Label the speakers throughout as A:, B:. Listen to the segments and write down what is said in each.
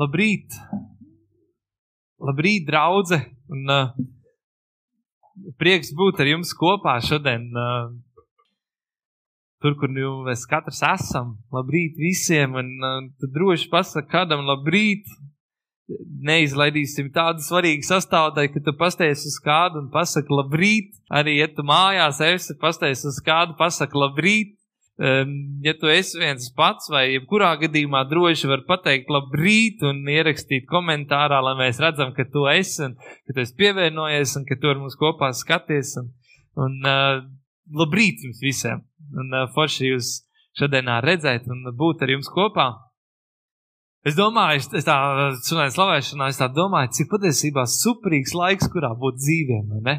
A: Labrīt! Labrīt, draugi! Un uh, prieks būt ar jums kopā šodien. Uh, tur, kur nu mēs katrs esam. Labrīt visiem! Un uh, tad droši pasaka kādam labrīt! Neizlaidīsim tādu svarīgu sastāvdaļu, ka tu pasties uz kādu un pasaki labrīt. Arī, ja tu mājās esi, pasties uz kādu, pasaki labrīt. Um, ja tu esi viens pats, vai jebkurā gadījumā droši var pateikt labrīt un ierakstīt komentārā, lai mēs redzam, ka tu esi un ka tu esi pievienojies un ka tu ar mums kopā skaties. Un, un uh, labrīt jums visiem! Un uh, forši jūs šodienā redzēt un būt ar jums kopā. Es domāju, es tā sunēju slavēšanā, es tā domāju, cik patiesībā superīgs laiks, kurā būt dzīviem, ne?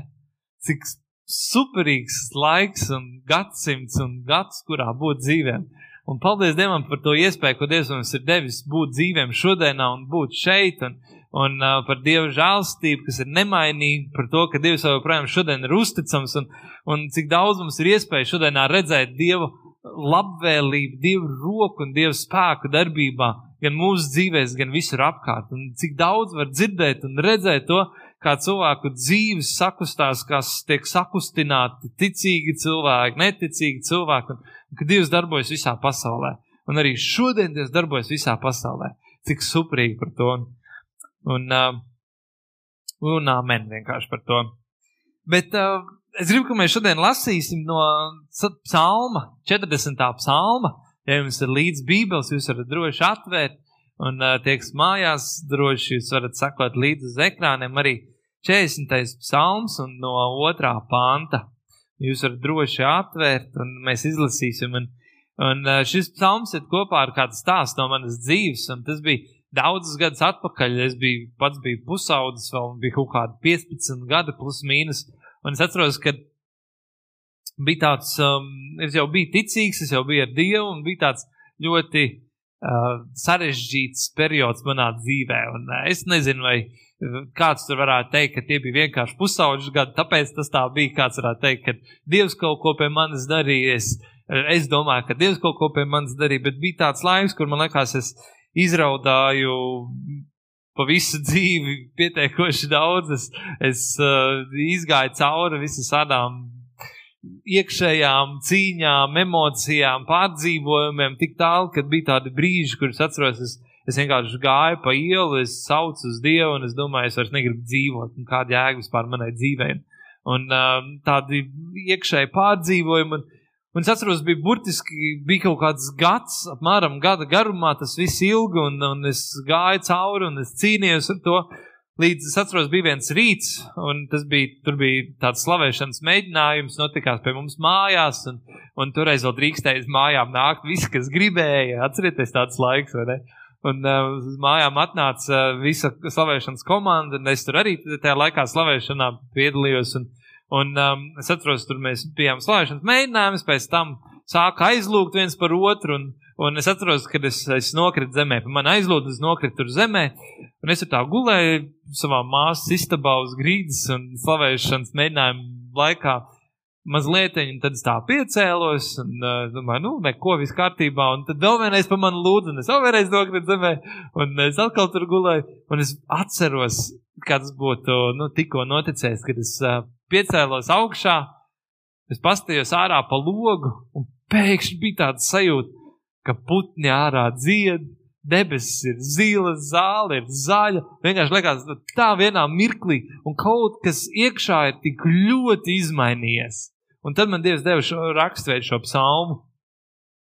A: Cik superīgs laiks un gadsimts un gads, kurā būt dzīvēm. Un paldies Dievam par to iespēju, ko Dievs mums ir devis būt dzīvēm šodienā un būt šeit, un, un uh, par Dieva žēlstību, kas ir nemainīga, par to, ka Dievs joprojām šodien ir uzticams, un, un cik daudz mums ir iespēja šodienā redzēt Dievu labvēlību, Dievu roku un Dievu spēku darbībā, gan mūsu dzīvēs, gan visur apkārt. Un cik daudz var dzirdēt un redzēt to, kā cilvēku dzīves sakustās, kas tiek sakustināti ticīgi cilvēki, neticīgi cilvēki, un, un ka Dievs darbojas visā pasaulē. Un arī šodien Dievs darbojas visā pasaulē. Cik superīgi par to. Un, un, uh, un amen vienkārši par to. Bet uh, es gribu, ka mēs šodien lasīsim no psalma, 40. psalma. Ja jums ir līdz bībeles, jūs varat droši atvērt. Un uh, tie, kas mājās, droši jūs varat sakot līdzi uz ekrāniem arī 40. psalms un no otrā panta. Jūs varat droši atvērt, un mēs izlasīsim. Un, un šis psalms ir kopā ar kādu stāstu no manas dzīves, un tas bija daudzus gadus atpakaļ. Es biju pats biju pusaudzis, vēl bija kaut kādi 15 gadi, plus mīnus. Un es atceros, ka bija tāds, um, es jau biju ticīgs, es jau biju ar Dievu, un bija tāds ļoti uh, sarežģīts periods manā dzīvē. Un, uh, es nezinu, vai Kāds tur varētu teikt, ka tie bija vienkārši pusauģis gadi, tāpēc tas tā bija. Kāds varētu teikt, ka Dievs kaut ko pie manis darīja. Es, es domāju, ka Dievs kaut ko pie manis darīja, bet bija tāds laiks, kur man liekas, es izraudāju pa visu dzīvi pietiekoši daudz. Es, es uh, izgāju cauri visam tādām iekšējām cīņām, emocijām, pārdzīvojumiem, tik tālu, ka bija tādi brīži, kurus atceros. Es, Es vienkārši gāju pa ielu, es saucu uz Dievu, un es domāju, es vairs negribu dzīvot, un kāda jēga vispār manai dzīvei. Un um, tādi iekšēji pārdzīvojumi. Un, un es atceros, bija burtiski bija kaut kāds gads, apmēram gada garumā, tas viss ilgi, un, un es gāju cauri, un es cīnījos ar to. Līdz es atceros, bija viens rīts, un tas bija, tur bija tāds slavēšanas mēģinājums, notikās pie mums mājās, un, un toreiz vēl drīkstēja uz mājām nākt visi, kas gribēja. Atcerieties tāds laiks, vai ne? Un uh, uz mājām atnāca uh, visa slavēšanas komanda, un es tur arī tajā laikā slavēšanā piedalījos. Un, un um, es atceros, tur mēs bijām slavēšanas mēģinājumus, pēc tam sāka aizlūgt viens par otru. Un, un es atceros, kad es, es nokritu zemē, man aizlūgt, es nokritu tur zemē. Un es tur tā gulēju savā māsas istabā uz grīdas un slavēšanas mēģinājumu laikā mazliet, un tad es tā piecēlos, un uh, domāju, nu, neko, viss kārtībā. Un tad vēl vienreiz pa mani lūdzu, un es vēl vienreiz nokritu zemē, un es atkal tur gulēju, un es atceros, kāds būtu, nu, tikko noticējis, kad es uh, piecēlos augšā, es pastījos ārā pa logu, un pēkšņi bija tāds sajūta, ka putni ārā dzied, debesis ir zila, zāle ir zaļa. Vienkārši liekas, tā vienā mirklī, un kaut kas iekšā ir tik ļoti izmainījies. Un tad man Dievs deva šo raksturvietu, šo psalmu.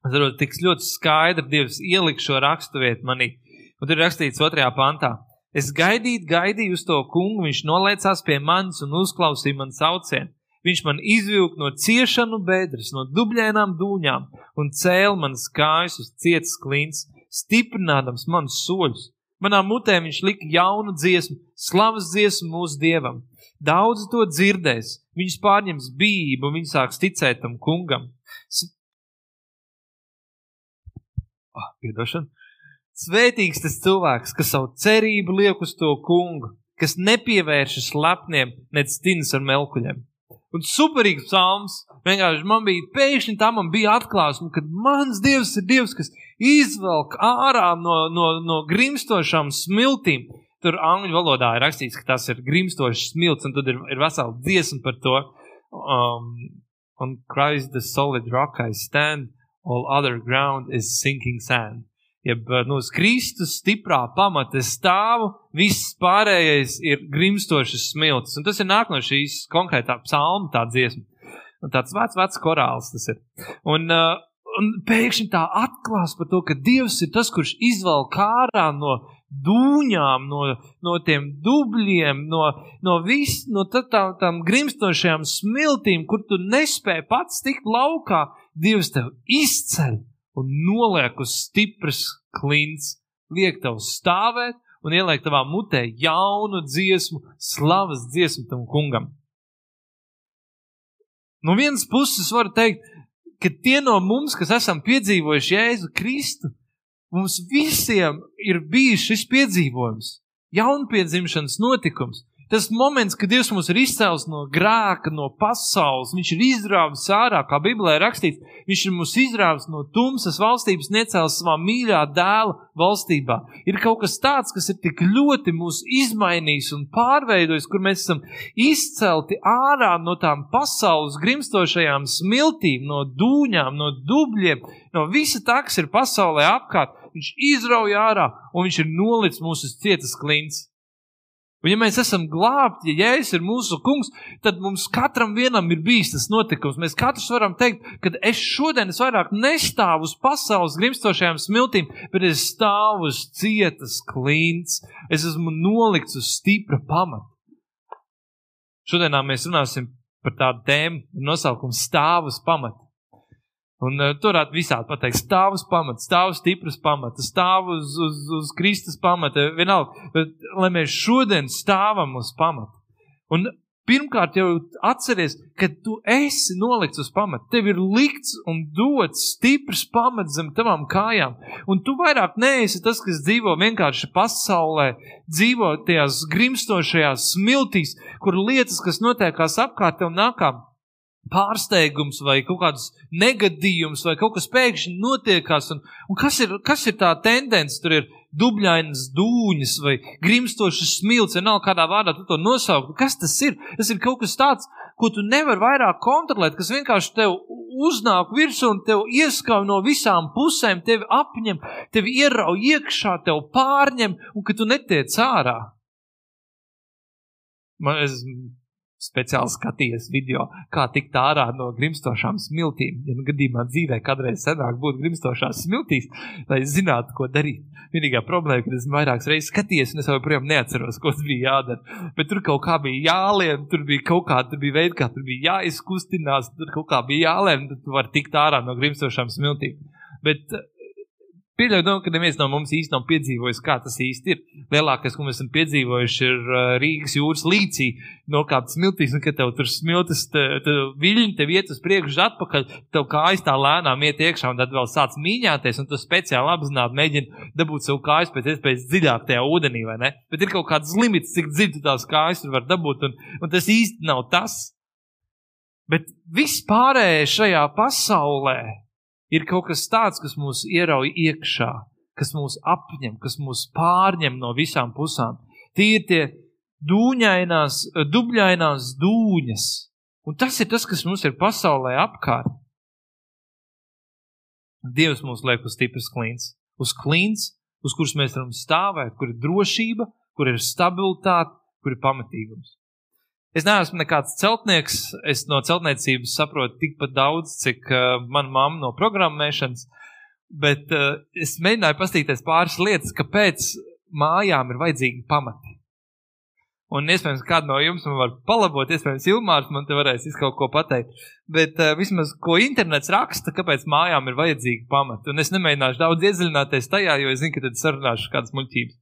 A: Es saprotu, tik ļoti skaidri Dievs ielika šo raksturvietu manī. Un tur ir rakstīts otrajā pantā. Es gaidīju, gaidīju uz to kungu, viņš noliecās pie manis un uzklausīja man saucienu. Viņš man izvilka no ciešanu bedres, no dubļainām dūņām un cēla manas kājas uz cietas klints stiprinādams manus soļus. Manā mutē viņš lika jaunu dziesmu, slavas dziesmu mūsu dievam. Daudzi to dzirdēs, viņus pārņems bību, un viņi sāks ticēt tam kungam. S oh, piedošana. Svētīgs tas cilvēks, kas savu cerību liek uz to kungu, kas nepievēršas lepniem, nec stinas ar melkuļiem. Un superīgs psalms. Vienkārši man bija pēkšņi tā, man bija atklāsme, ka mans Dievs ir Dievs, kas izvelk ārā no, no, no grimstošām smiltīm. Tur angļu valodā ir rakstīts, ka tas ir grimstošs smilts, un tad ir, ir vesela dziesma par to. Um, on Christ the solid rock I stand, all other ground is sinking sand. Jeb nu, Kristus stiprā pamata stāvu, viss pārējais ir grimstošs smilts. Un tas ir nāk no šīs konkrētā psalma, tā dziesma. Un tāds vecs, vecs korāls tas ir. Un, uh, un pēkšņi tā atklās par to, ka Dievs ir tas, kurš izvelk ārā no dūņām, no, no tiem dubļiem, no, no, vis, no tā, tā, tām grimstošajām smiltīm, kur tu nespēji pats tikt laukā, Dievs tev izceļ un noliek uz stipras klints, liek tev stāvēt un ieliek tavā mutē jaunu dziesmu, slavas dziesmu tam kungam. No vienas puses var teikt, ka tie no mums, kas esam piedzīvojuši Jēzu Kristu, Mums visiem ir bijis šis piedzīvojums, jaunpiedzimšanas notikums. Tas moments, kad Dievs mūs ir izcēlis no grēka, no pasaules, Viņš ir izrāvis ārā, kā Bībelē rakstīts, Viņš ir mūs izrāvis no tumsas valstības, necēlis savā mīļā dēla valstībā. Ir kaut kas tāds, kas ir tik ļoti mūs izmainījis un pārveidojis, kur mēs esam izcelti ārā no tām pasaules grimstošajām smiltīm, no dūņām, no dubļiem, no visa tā, kas ir pasaulē apkārt. Viņš izrauja ārā un viņš ir nolicis mūsu cietas klints. Un, ja mēs esam glābti, ja Jēzus ir mūsu kungs, tad mums katram ir bijis tas notikums. Mēs katrs varam teikt, ka es šodien es vairāk nestāvu uz pasaules grimstošajām smiltīm, bet es stāvu uz cietas klints. Es esmu nolikts uz stipra pamata. Šodienā mēs runāsim par tādu tēmu, nosaukumu stāvus pamata. Un uh, tur varētu visādi pateikt, stāv uz pamata, stāv uz stipras pamata, stāv uz, uz, uz Kristus pamata, vienalga, bet lai mēs šodien stāvam uz pamata. Un pirmkārt jau atceries, ka tu esi nolikts uz pamata, tev ir likts un dots stiprs pamats zem tavām kājām, un tu vairāk neesi tas, kas dzīvo vienkārši pasaulē, dzīvo tajās grimstošajās smiltīs, kur lietas, kas notiekās apkārt tev nākām, pārsteigums vai kaut kāds negadījums vai kaut kas pēkšņi notiekās. Un, un kas, ir, kas ir tā tendence? Tur ir dubļainas dūņas vai grimstošas smilts, vai nav kādā vārdā tu to nosaukt. Kas tas ir? Tas ir kaut kas tāds, ko tu nevari vairāk kontrolēt, kas vienkārši tev uznāk virsū un tev ieskauj no visām pusēm, tevi apņem, tevi ierauj iekšā, tev pārņem un ka tu netiec ārā. Man, es speciāli skatījies video, kā tikt ārā no grimstošām smiltīm. Ja nu gadījumā dzīvē kādreiz senāk būtu grimstošās smiltīs, lai zinātu, ko darīt. Vienīgā problēma, ka es vairākas reizes skaties, un es joprojām neatceros, ko bija jādara. Bet tur kaut kā bija jālien, tur bija kaut kāda veida, kā tur bija jāizkustinās, tur kaut kā bija jālien, tad tu vari tikt ārā no grimstošām smiltīm. Bet Pieļauju domu, ka neviens no mums īsti nav piedzīvojis, kā tas īsti ir. Lielākais, ko mēs esam piedzīvojuši, ir Rīgas jūras līcī, nokāpt smiltīs, un kad tev tur smiltis, viļņi tev iet uz priekšu, atpakaļ, tev kājas tā lēnām iet iekšā, un tad vēl sāc mīņāties, un tu speciāli apzināti mēģini dabūt savu kājas pēc iespējas dziļāk tajā ūdenī, vai ne? Bet ir kaut kāds limits, cik dziļi tās kājas var dabūt, un, un tas īsti nav tas. Bet viss pārējais šajā pasaulē ir kaut kas tāds, kas mūs ierauj iekšā, kas mūs apņem, kas mūs pārņem no visām pusēm. Tie ir tie dūņainās, dubļainās dūņas. Un tas ir tas, kas mums ir pasaulē apkārt. Dievs mūs liek uz stipras klints, uz klints, uz kuras mēs varam stāvēt, kur ir drošība, kur ir stabilitāte, kur ir pamatīgums. Es neesmu nekāds celtnieks. Es no celtniecības saprotu tikpat daudz, cik uh, mana mamma no programmēšanas. Bet uh, es mēģināju paskatīties pāris lietas, kāpēc mājām ir vajadzīgi pamati. Un iespējams, kādu no jums man var palabot, iespējams, Ilmārs man te varēs kaut ko pateikt. Bet uh, vismaz, ko internets raksta, kāpēc mājām ir vajadzīgi pamati. Un es nemēģināšu daudz iedziļināties tajā, jo es zinu, ka tad sarunāšu kādas muļķības.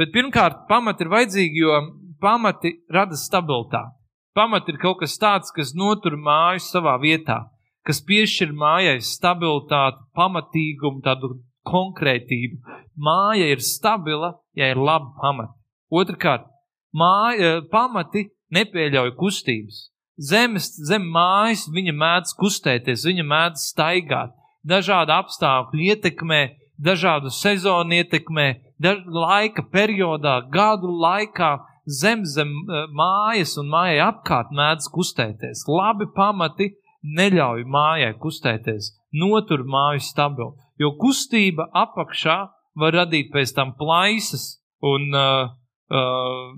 A: Bet pirmkārt, pamati ir vajadzīgi, jo pamati rada stabilitāti. Pamati ir kaut kas tāds, kas notur māju savā vietā, kas piešķir mājai stabilitāti, pamatīgumu, tādu konkrētību. Māja ir stabila, ja ir labi pamati. Otrakārt, māja, pamati nepieļauj kustības. Zemes, zem mājas viņa mēdz kustēties, viņa mēdz staigāt. Dažādi apstākļi ietekmē dažādu sezonu ietekmē, daž, laika periodā, gadu laikā zem zem uh, mājas un mājai apkārt mēdz kustēties. Labi pamati neļauj mājai kustēties, notur māju stabilu, jo kustība apakšā var radīt pēc tam plaisas un uh, uh,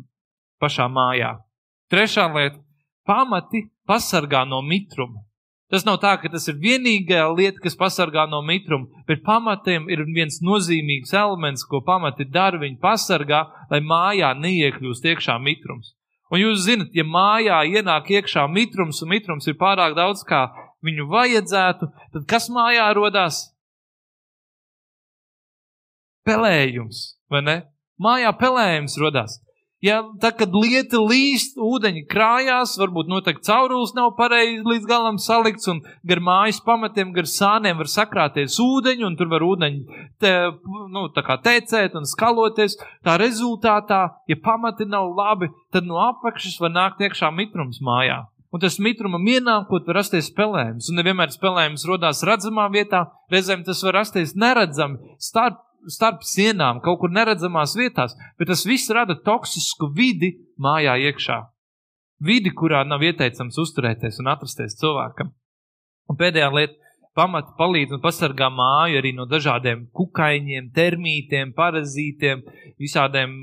A: pašā mājā. Trešā lieta - pamati pasargā no mitruma. Tas nav tā, ka tas ir vienīgā lieta, kas pasargā no mitruma, bet pamatiem ir viens nozīmīgs elements, ko pamati dara. Viņi pasargā, lai mājā neiekļūst iekšā mitrums. Un jūs zinat, ja mājā ienāk iekšā mitrums, un mitrums ir pārāk daudz, kā viņu vajadzētu, tad kas mājā rodās? Pelējums, vai ne? Mājā pelējums rodās. Ja tā, kad lieta līst, ūdeņi krājās, varbūt noteikti caurulis nav pareizi līdz galam salikts, un gar mājas pamatiem, gar sāniem var sakrāties ūdeņi, un tur var ūdeņi te, nu, tecēt un skaloties. Tā rezultātā, ja pamati nav labi, tad no apakšas var nākt iekšā mitrums mājā. Un tas mitrumam ienākot, var rasties spēlējums. Un nevienmēr spēlējums rodās redzamā vietā, reizēm tas var rasties neredzami starp starp sienām, kaut kur neredzamās vietās, bet tas viss rada toksisku vidi mājā iekšā. Vidi, kurā nav ieteicams uzturēties un atrasties cilvēkam. Un pēdējā lieta - pamata palīdz un pasargā māju arī no dažādiem kukaiņiem, termītiem, parazītiem, visādiem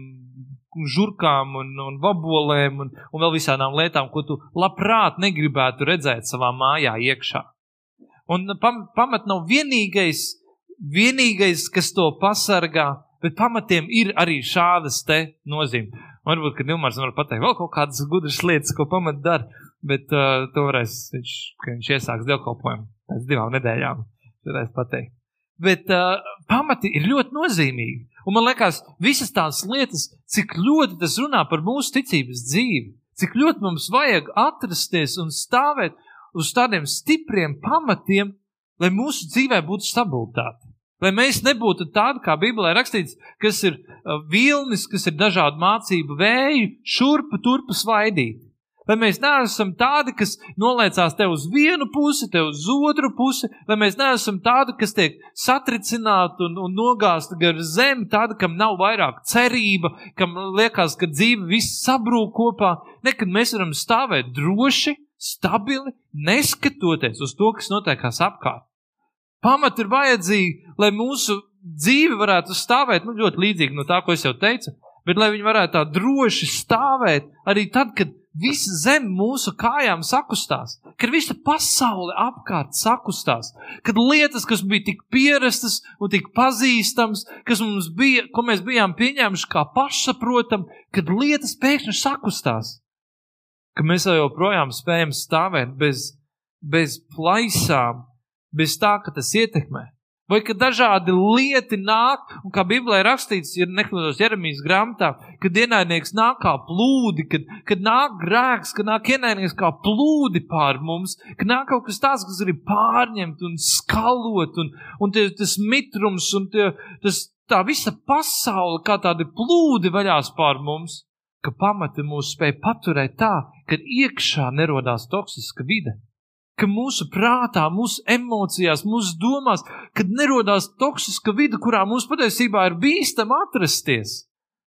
A: žurkām un, un vabolēm un, un vēl visādām lietām, ko tu labprāt negribētu redzēt savā mājā iekšā. Un pam, pamat nav vienīgais vienīgais, kas to pasargā, bet pamatiem ir arī šādas te nozīmes. Varbūt, ka Nilmārs var pateikt vēl kaut kādas gudras lietas, ko pamat dara, bet uh, to varēs viņš, ka viņš iesāks dievkalpojumu pēc divām nedēļām. Varēs pateikt. Bet uh, pamati ir ļoti nozīmīgi. Un man liekas, visas tās lietas, cik ļoti tas runā par mūsu ticības dzīvi, cik ļoti mums vajag atrasties un stāvēt uz tādiem stipriem pamatiem, lai mūsu dzīvē būtu stabilitāte. Lai mēs nebūtu tādi, kā Bībelē rakstīts, kas ir uh, vilnis, kas ir dažādu mācību vēju, šurpu turpu svaidīt. Lai mēs neesam tādi, kas noliecās te uz vienu pusi, te uz otru pusi, lai mēs neesam tādi, kas tiek satricināti un, un nogāzti gar zemi, tādi, kam nav vairāk cerība, kam liekas, ka dzīve viss sabrūk kopā. Nekad mēs varam stāvēt droši, stabili, neskatoties uz to, kas notiekās apkārt. Pamati ir vajadzīgi, lai mūsu dzīve varētu stāvēt nu, ļoti līdzīgi no tā, ko es jau teicu, bet lai viņi varētu tā droši stāvēt arī tad, kad visa zeme mūsu kājām sakustās, kad visa pasaule apkārt sakustās, kad lietas, kas bija tik pierastas un tik pazīstamas, kas mums bija, ko mēs bijām pieņēmuši kā pašsaprotam, kad lietas pēkšņi sakustās, ka mēs joprojām spējam stāvēt bez, bez plaisām, bez tā, ka tas ietekmē. Vai ka dažādi lieti nāk, un kā Bībelē rakstīts, ir nekļūdos Jeremijas grāmatā, kad ienaidnieks nāk kā plūdi, kad, kad nāk grēks, kad nāk ienaidnieks kā plūdi pār mums, kad nāk kaut kas tāds, kas grib pārņemt un skalot, un, un tie, tas mitrums, un tie, tas, tā visa pasaule kā tādi plūdi vaļās pār mums, ka pamati mūs spēj paturēt tā, ka iekšā nerodās toksiska vide ka mūsu prātā, mūsu emocijās, mūsu domās, kad nerodās toksiska vide, kurā mums patiesībā ir bīstami atrasties.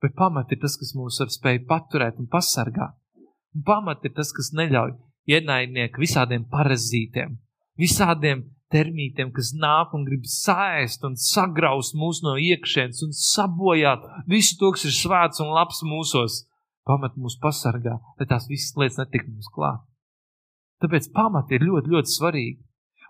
A: Bet pamat ir tas, kas mūs var spēj paturēt un pasargāt. Un pamat ir tas, kas neļauj ienaidnieku visādiem parazītiem, visādiem termītiem, kas nāk un grib sēst un sagraust mūs no iekšienes un sabojāt visu to, kas ir svēts un labs mūsos. Pamat mūs pasargā, lai tās visas lietas netik mums klāt. Tāpēc pamati ir ļoti, ļoti svarīgi.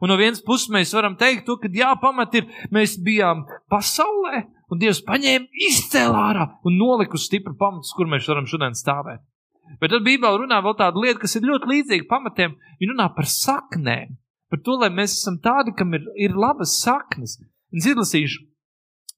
A: Un no vienas puses mēs varam teikt, to, ka jā, pamati ir, mēs bijām pasaulē, un Dievs paņēma, izcēlā ārā un nolika uz stipru pamatus, kur mēs varam šodien stāvēt. Bet tad Bībelē runā vēl tāda lieta, kas ir ļoti līdzīga pamatiem. Viņa runā par saknēm, par to, lai mēs esam tādi, kam ir, ir labas saknes. Es izlasīšu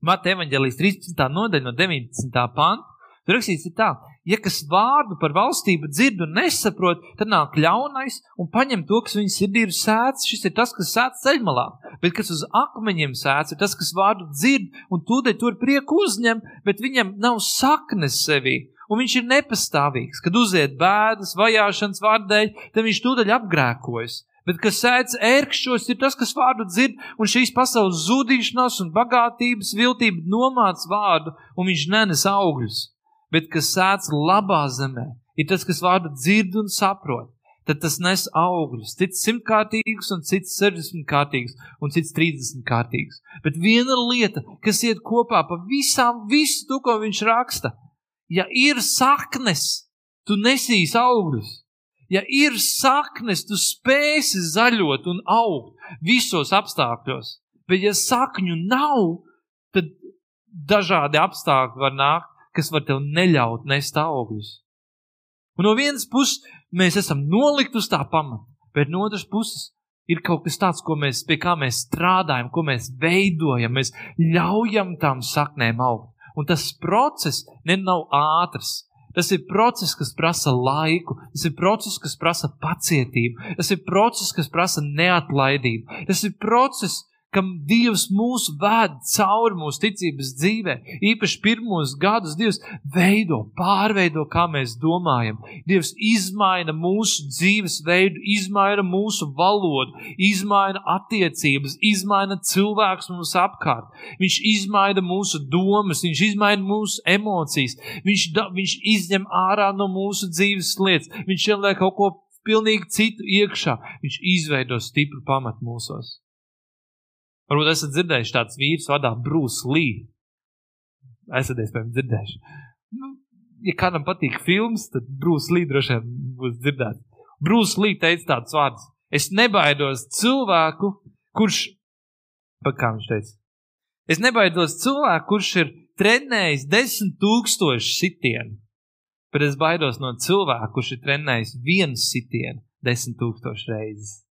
A: Mateja evaņģēlijas 13. nodaļa no 19. panta. Tur rakstīts tā, ja kas vārdu par valstību dzird un nesaprot, tad nāk ļaunais un paņem to, kas viņa sirdī ir sēts. Šis ir tas, kas sēts ceļmalā, bet kas uz akmeņiem sēts, ir tas, kas vārdu dzird un tūdaļ to prieku uzņem, bet viņam nav saknes sevī. Un viņš ir nepastāvīgs. Kad uziet bēdas, vajāšanas vārdēļ, tad viņš tūdaļ apgrēkojas. Bet kas sēdz ērkšķos, ir tas, kas vārdu dzird, un šīs pasaules zudīšanās un bagātības viltība nomāc vārdu, un viņš nenes augļus. Bet kas sēdz labā zemē, ir tas, kas vārdu dzird un saprot. Tad tas nes augļus. Cits simtkārtīgs, un cits sešdesmitkārtīgs, un cits trīsdesmitkārtīgs. Bet viena lieta, kas iet kopā pa visām, visu to, ko viņš raksta, ja ir saknes, tu nesīs augļus. Ja ir saknes, tu spēsi zaļot un augt visos apstākļos. Bet, ja sakņu nav, tad dažādi apstākļi var nākt, kas var tev neļaut nest augļus. Un no vienas puses mēs esam nolikti uz tā pamata, bet no otras puses ir kaut kas tāds, mēs, pie kā mēs strādājam, ko mēs veidojam, mēs ļaujam tām saknēm augt. Un tas process nav ātrs, Tas ir process, kas prasa laiku, tas ir process, kas prasa pacietību, tas ir process, kas prasa neatlaidību, tas ir process, kam Dievs mūs ved cauri mūsu ticības dzīvē. Īpaši pirmos gadus Dievs veido, pārveido, kā mēs domājam. Dievs izmaina mūsu dzīvesveidu, izmaina mūsu valodu, izmaina attiecības, izmaina cilvēkus mums apkārt. Viņš izmaina mūsu domas, viņš izmaina mūsu emocijas, viņš, da, viņš izņem ārā no mūsu dzīves lietas, viņš ieliek kaut ko pilnīgi citu iekšā. Viņš izveido stipru pamatu mūsos. Varbūt esat dzirdējuši tāds vīrs vārdā Bruce Lee. Esat iespējams dzirdējuši. Nu, ja kādam patīk filmas, tad Bruce Lee droši vien būs dzirdēts. Bruce Lee teica tādus vārdus: Es nebaidos cilvēku, kurš, pat kā viņš teica, es nebaidos cilvēku, kurš ir trenējis desmit tūkstošu sitienu, bet es baidos no cilvēka, kurš ir trenējis vienu sitienu desmit tūkstošu reizes.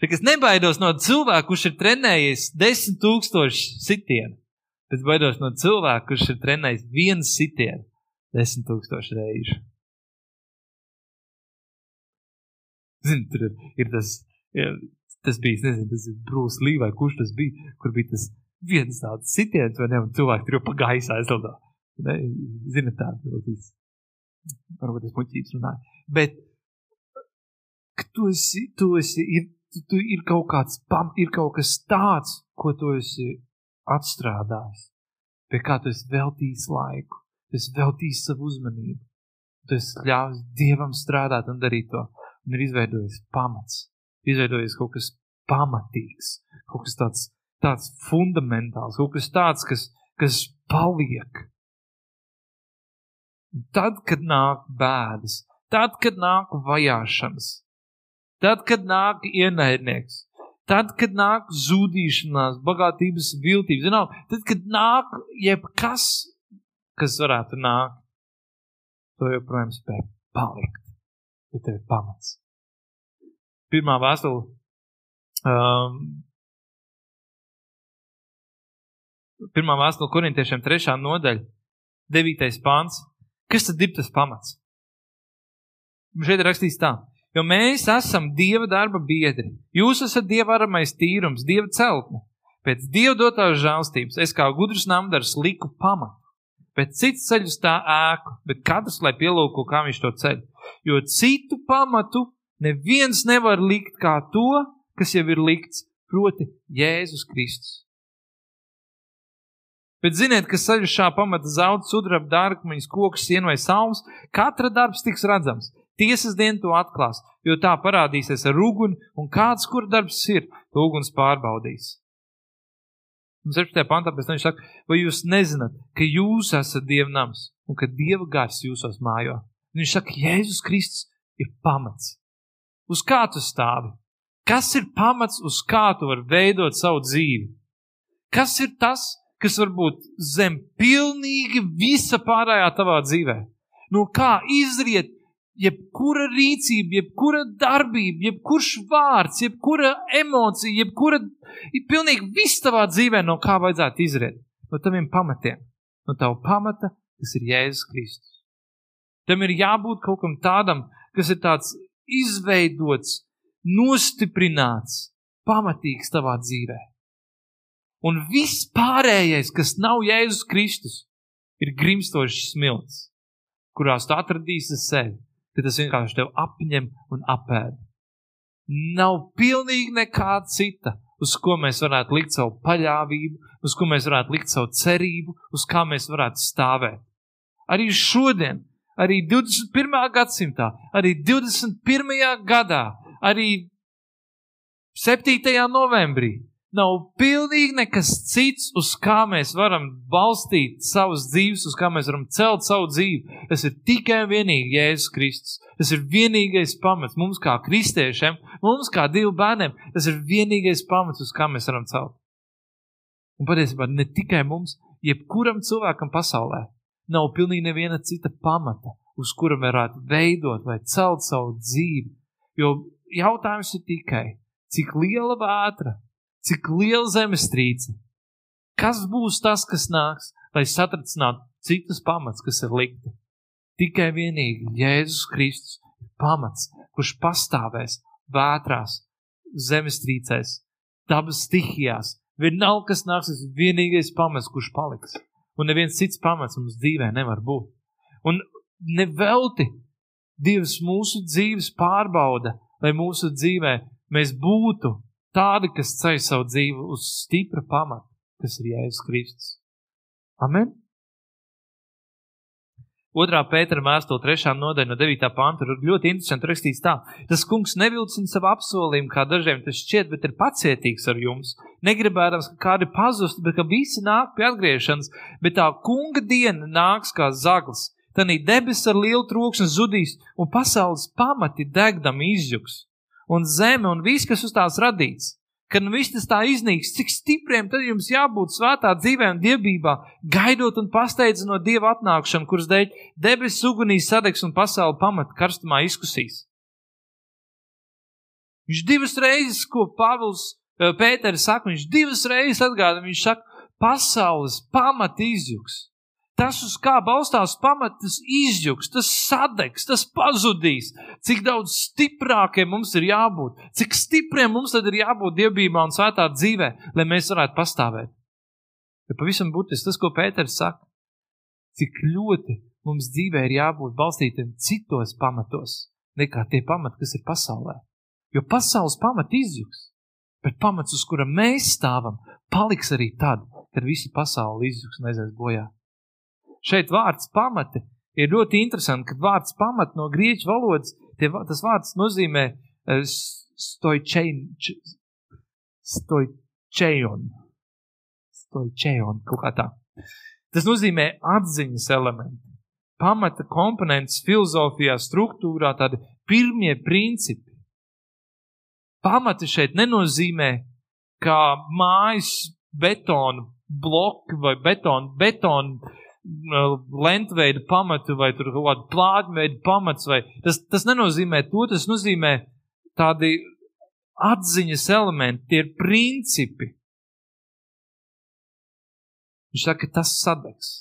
A: Tik es nebaidos no cilvēka, kurš ir trenējies desmit tūkstošu sitienu, bet baidos no cilvēka, kurš ir trenējis vienu sitienu desmit tūkstošu reižu. Zini, tur ir, ir tas, ir, tas bija, nezinu, tas ir Brūss Lī vai kurš tas bija, kur bija tas viens tāds sitiens, vai ne, un cilvēki tur jau pa gaisā aizlido. Zini, tādu, varbūt, varbūt es muļķības runāju. Bet, tu esi, tu esi, ir, tu, tu ir kaut kāds, pam, ir kaut kas tāds, ko tu esi atstrādājis, pie kā tu esi veltījis laiku, tu esi veltījis savu uzmanību, tu esi ļāvis Dievam strādāt un darīt to, un ir izveidojis pamats, izveidojis kaut kas pamatīgs, kaut kas tāds, tāds fundamentāls, kaut kas tāds, kas, kas paliek. Tad, kad nāk bēdas, tad, kad nāk vajāšanas, Tad, kad nāk ienaidnieks, tad, kad nāk zudīšanās, bagātības viltība, zinām, tad, kad nāk jebkas, kas varētu nākt, to joprojām spēj palikt, jo tev ir pamats. Pirmā vēstule. Um, pirmā vēstule korintiešiem, trešā nodaļa, devītais pāns. Kas tad ir tas pamats? Šeit ir rakstīts tā. Jo mēs esam Dieva darba biedri. Jūs esat Dieva aramais tīrums, Dieva celtne. Pēc Dieva dotās žēlstības es kā gudrs namdars liku pamatu. Bet cits ceļ uz tā ēku, bet katrs lai pielūko, kā viņš to ceļ. Jo citu pamatu neviens nevar likt kā to, kas jau ir likts, proti Jēzus Kristus. Bet ziniet, ka ceļš šā pamata zaudz sudraba, dārkmeņas, koks, sienu vai salms, katra darbs tiks redzams. Tiesas diena to atklās, jo tā parādīsies ar uguni, un kāds, kur darbs ir, to uguns pārbaudīs. Un 16. pantā pēc tam viņš saka, vai jūs nezināt, ka jūs esat Dieva nams un ka Dieva gars jūsos mājo? Un viņš saka, Jēzus Kristus ir pamats. Uz kā tu stāvi? Kas ir pamats, uz kā tu vari veidot savu dzīvi? Kas ir tas, kas var būt zem pilnīgi visa pārējā tavā dzīvē? No kā izriet jebkura rīcība, jebkura darbība, jebkurš vārds, jebkura emocija, jebkura, pilnīgi viss tavā dzīvē, no kā vajadzētu izriet. No taviem pamatiem, no tava pamata, kas ir Jēzus Kristus. Tam ir jābūt kaut kam tādam, kas ir tāds izveidots, nostiprināts, pamatīgs tavā dzīvē. Un viss pārējais, kas nav Jēzus Kristus, ir grimstošs smilts, kurās tu atradīsi sevi ka tas vienkārši tev apņem un apēd. Nav pilnīgi nekā cita, uz ko mēs varētu likt savu paļāvību, uz ko mēs varētu likt savu cerību, uz kā mēs varētu stāvēt. Arī šodien, arī 21. gadsimtā, arī 21. gadā, arī 7. novembrī nav pilnīgi nekas cits, uz kā mēs varam balstīt savas dzīves, uz kā mēs varam celt savu dzīvi. Tas ir tikai un vienīgi Jēzus Kristus. Tas ir vienīgais pamats mums, kā kristiešiem, mums, kā divu bērniem. Tas ir vienīgais pamats, uz kā mēs varam celt. Un patiesībā ne tikai mums, jebkuram cilvēkam pasaulē nav pilnīgi neviena cita pamata, uz kura varētu veidot vai celt savu dzīvi. Jo jautājums ir tikai, cik liela vētra cik liela zemestrīce. Kas būs tas, kas nāks, lai satricinātu citus pamats, kas ir likti? Tikai vienīgi Jēzus Kristus ir pamats, kurš pastāvēs vētrās, zemestrīcēs, dabas stihijās. Vienalga, kas nāks, tas ir vienīgais pamats, kurš paliks. Un neviens cits pamats mums dzīvē nevar būt. Un nevelti Dievs mūsu dzīves pārbauda, lai mūsu dzīvē mēs būtu Tādi, kas ceļ savu dzīvi uz stipra pamata, kas ir Jēzus Kristus. Amen! Otrā pētera mēstule, trešā nodaļa no 9. panta, ir ļoti interesanti rakstīts tā. Tas kungs nevilcina savu apsolījumu, kā dažiem tas šķiet, bet ir pacietīgs ar jums. Negribēdams, ka kādi pazust, bet ka visi nāk pie atgriešanas, bet tā kunga diena nāks kā zaglis. Tanī debesis ar lielu trokšņu zudīs, un pasaules pamati degdam izjuks un zeme un viss, kas uz tās radīts. Kad nu viss tas tā iznīks, cik stipriem tad jums jābūt svētā dzīvē un dievībā, gaidot un pasteidzinot Dieva atnākšanu, kuras dēļ debesis ugunī sadegs un pasauli pamat karstumā izkusīs. Viņš divas reizes, ko Pāvils eh, Pēters saka, viņš divas reizes atgādina, viņš saka, pasaules pamat izjūgs tas, uz kā balstās pamatas, izjuks, tas sadegs, tas pazudīs. Cik daudz stiprākiem mums ir jābūt, cik stipriem mums tad ir jābūt dievībā un svētā dzīvē, lai mēs varētu pastāvēt. Ja pavisam būtiski tas, ko Pēters saka, cik ļoti mums dzīvē ir jābūt balstītiem citos pamatos, nekā tie pamati, kas ir pasaulē. Jo pasaules pamati izjuks, bet pamats, uz kura mēs stāvam, paliks arī tad, kad visa pasaule izjuks un aizies bojā šeit vārds pamati ir ļoti interesanti, kad vārds pamat no grieķu valodas, tie, tas vārds nozīmē stoičein, stoičejon, stoičejon, kaut kā tā. Tas nozīmē atziņas elementi. Pamata komponents filozofijā, struktūrā, tādi pirmie principi. Pamati šeit nenozīmē kā mājas betonu bloki vai betonu, betonu lentveida pamatu vai tur kaut kādu plātveida pamats. Vai, tas, tas nenozīmē to, tas nozīmē tādi atziņas elementi, tie ir principi. Viņš saka, ka tas sadegs.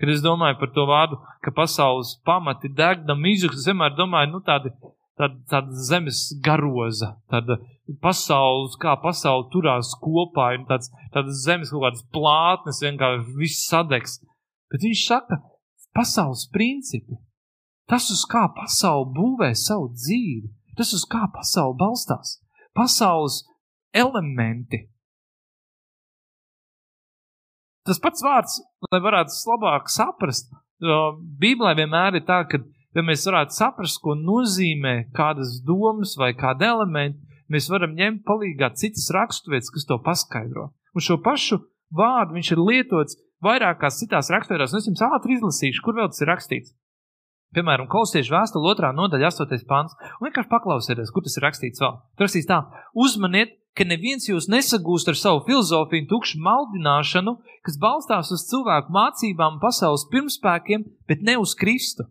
A: Kad es domāju par to vārdu, ka pasaules pamati degdam izjūgs, es vienmēr domāju, nu tādi, tāda, tāda zemes garoza, tāda pasaules, kā pasaule turās kopā, un tāds, tādas zemes kaut kādas plātnes, vienkārši viss sadegs. Bet viņš saka, pasaules principi, tas, uz kā pasaule būvē savu dzīvi, tas, uz kā pasaule balstās, pasaules elementi. Tas pats vārds, lai varētu labāk saprast, Bībelē vienmēr ir tā, ka, ja mēs varētu saprast, ko nozīmē kādas domas vai kāda elementa, mēs varam ņemt palīgā citas raksturvietas, kas to paskaidro. Un šo pašu vārdu viņš ir lietots vairākās citās raksturās, un es jums ātri izlasīšu, kur vēl tas ir rakstīts. Piemēram, Kolosiešu vēstule otrā nodaļa, 8. pāns, un vienkārši paklausieties, kur tas ir rakstīts vēl. Tur rakstīts tā: Uzmaniet, ka neviens jūs nesagūst ar savu filozofiju un tukšu maldināšanu, kas balstās uz cilvēku mācībām un pasaules pirmspēkiem, bet ne uz Kristu.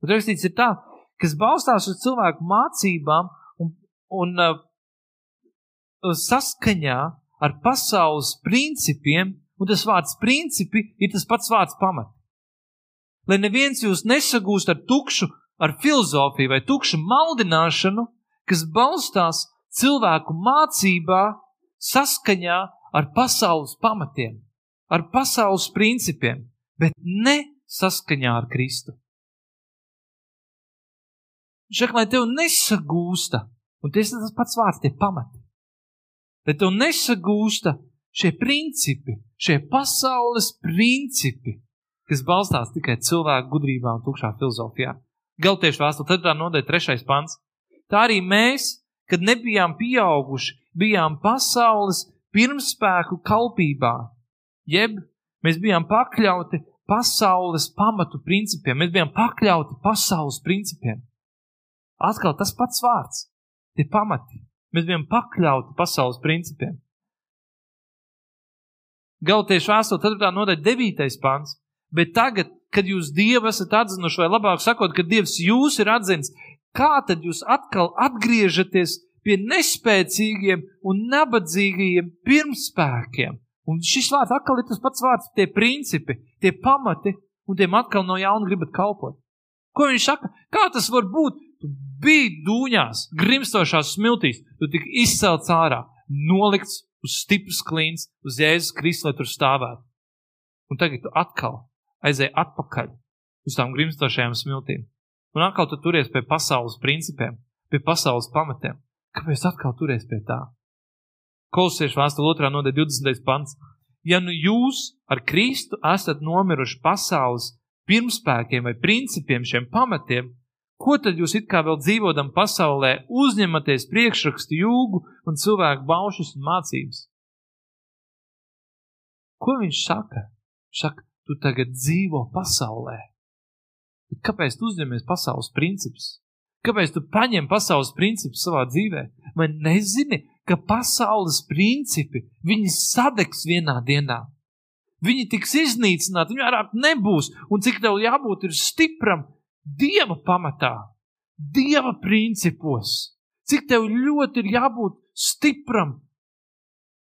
A: Tur rakstīts ir tā, kas balstās uz cilvēku mācībām un, un uh, saskaņā ar pasaules principiem, un tas vārds principi ir tas pats vārds pamat. Lai neviens jūs nesagūst ar tukšu, ar filozofiju vai tukšu maldināšanu, kas balstās cilvēku mācībā saskaņā ar pasaules pamatiem, ar pasaules principiem, bet ne saskaņā ar Kristu. Viņš saka, lai tev nesagūsta, un tas ir tas pats vārds, tie pamati. Lai tev nesagūsta šie principi, šie pasaules principi, kas balstās tikai cilvēku gudrībā un tukšā filozofijā. Galtiešu vēstule 4. nodaļa 3. pants. Tā arī mēs, kad nebijām pieauguši, bijām pasaules pirmspēku kalpībā, jeb mēs bijām pakļauti pasaules pamatu principiem, mēs bijām pakļauti pasaules principiem. Atkal tas pats vārds, tie pamati. Mēs bijām pakļauti pasaules principiem. Galtiešu vēstule 4. nodaļa 9. pants. Bet tagad, kad jūs Dievu esat atzinuši, vai labāk sakot, kad Dievs jūs ir atzinis, kā tad jūs atkal atgriežaties pie nespēcīgiem un nabadzīgajiem pirmspēkiem? Un šis vārds atkal ir tas pats vārds, tie principi, tie pamati, un tiem atkal no jauna gribat kalpot. Ko viņš saka? Kā tas var būt? Tu biji dūņās, grimstošās smiltīs, tu tik izcelts ārā, nolikts uz stipras klīns, uz Jēzus Kristus, lai tur stāvētu. Un tagad tu atkal aizēji atpakaļ uz tām grimstošajām smiltīm. Un atkal tu turies pie pasaules principiem, pie pasaules pamatiem. Kāpēc atkal turies pie tā? Kolosiešu vēstule 2. nodaļa 20. pants. Ja nu jūs ar Kristu esat nomiruši pasaules pirmspēkiem vai principiem, šiem pamatiem, Ko tad jūs it kā vēl dzīvodam pasaulē, uzņematies priekšrakstu jūgu un cilvēku baušas un mācības? Ko viņš saka? Saka, tu tagad dzīvo pasaulē. Kāpēc tu uzņemies pasaules principus? Kāpēc tu paņem pasaules principus savā dzīvē? Vai nezini, ka pasaules principi, viņi sadegs vienā dienā? Viņi tiks iznīcināti, viņi vairāk nebūs, un cik tev jābūt stipram, Dieva pamatā, Dieva principos. Cik tev ļoti ir jābūt stipram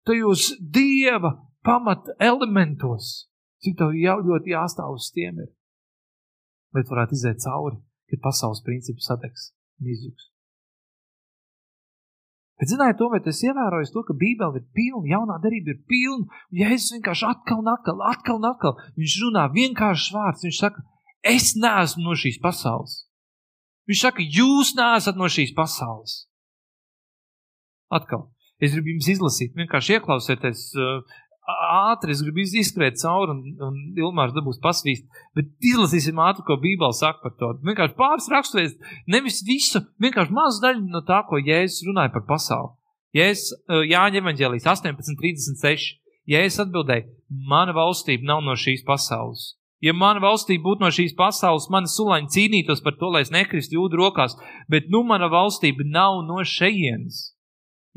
A: tajos Dieva pamata elementos. Cik tev jau ļoti jāstāv uz tiem ir. Tu varētu iziet cauri, kad pasaules principi sadegs un izjūgs. Bet zināja to, vai tas ievērojis to, ka Bībele ir pilna, jaunā darība ir pilna, un Jēzus vienkārši atkal un atkal, atkal un atkal, viņš runā vienkāršs vārds, viņš saka, es neesmu no šīs pasaules. Viņš saka, jūs neesat no šīs pasaules. Atkal, es gribu jums izlasīt, vienkārši ieklausieties uh, ātri, es gribu izskriet cauri un, un Ilmārs dabūs pasvīst, bet izlasīsim ātri, ko Bībele saka par to. Vienkārši pāris raksturēs, nevis visu, vienkārši mazu daļu no tā, ko Jēzus runāja par pasauli. Jēzus, uh, Jāņa evaņģēlijas 18.36. Jēzus atbildēja, mana valstība nav no šīs pasaules. Ja mana valstība būtu no šīs pasaules, mani sulaini cīnītos par to, lai es nekristu jūdu rokās, bet nu mana valstība nav no šejienes.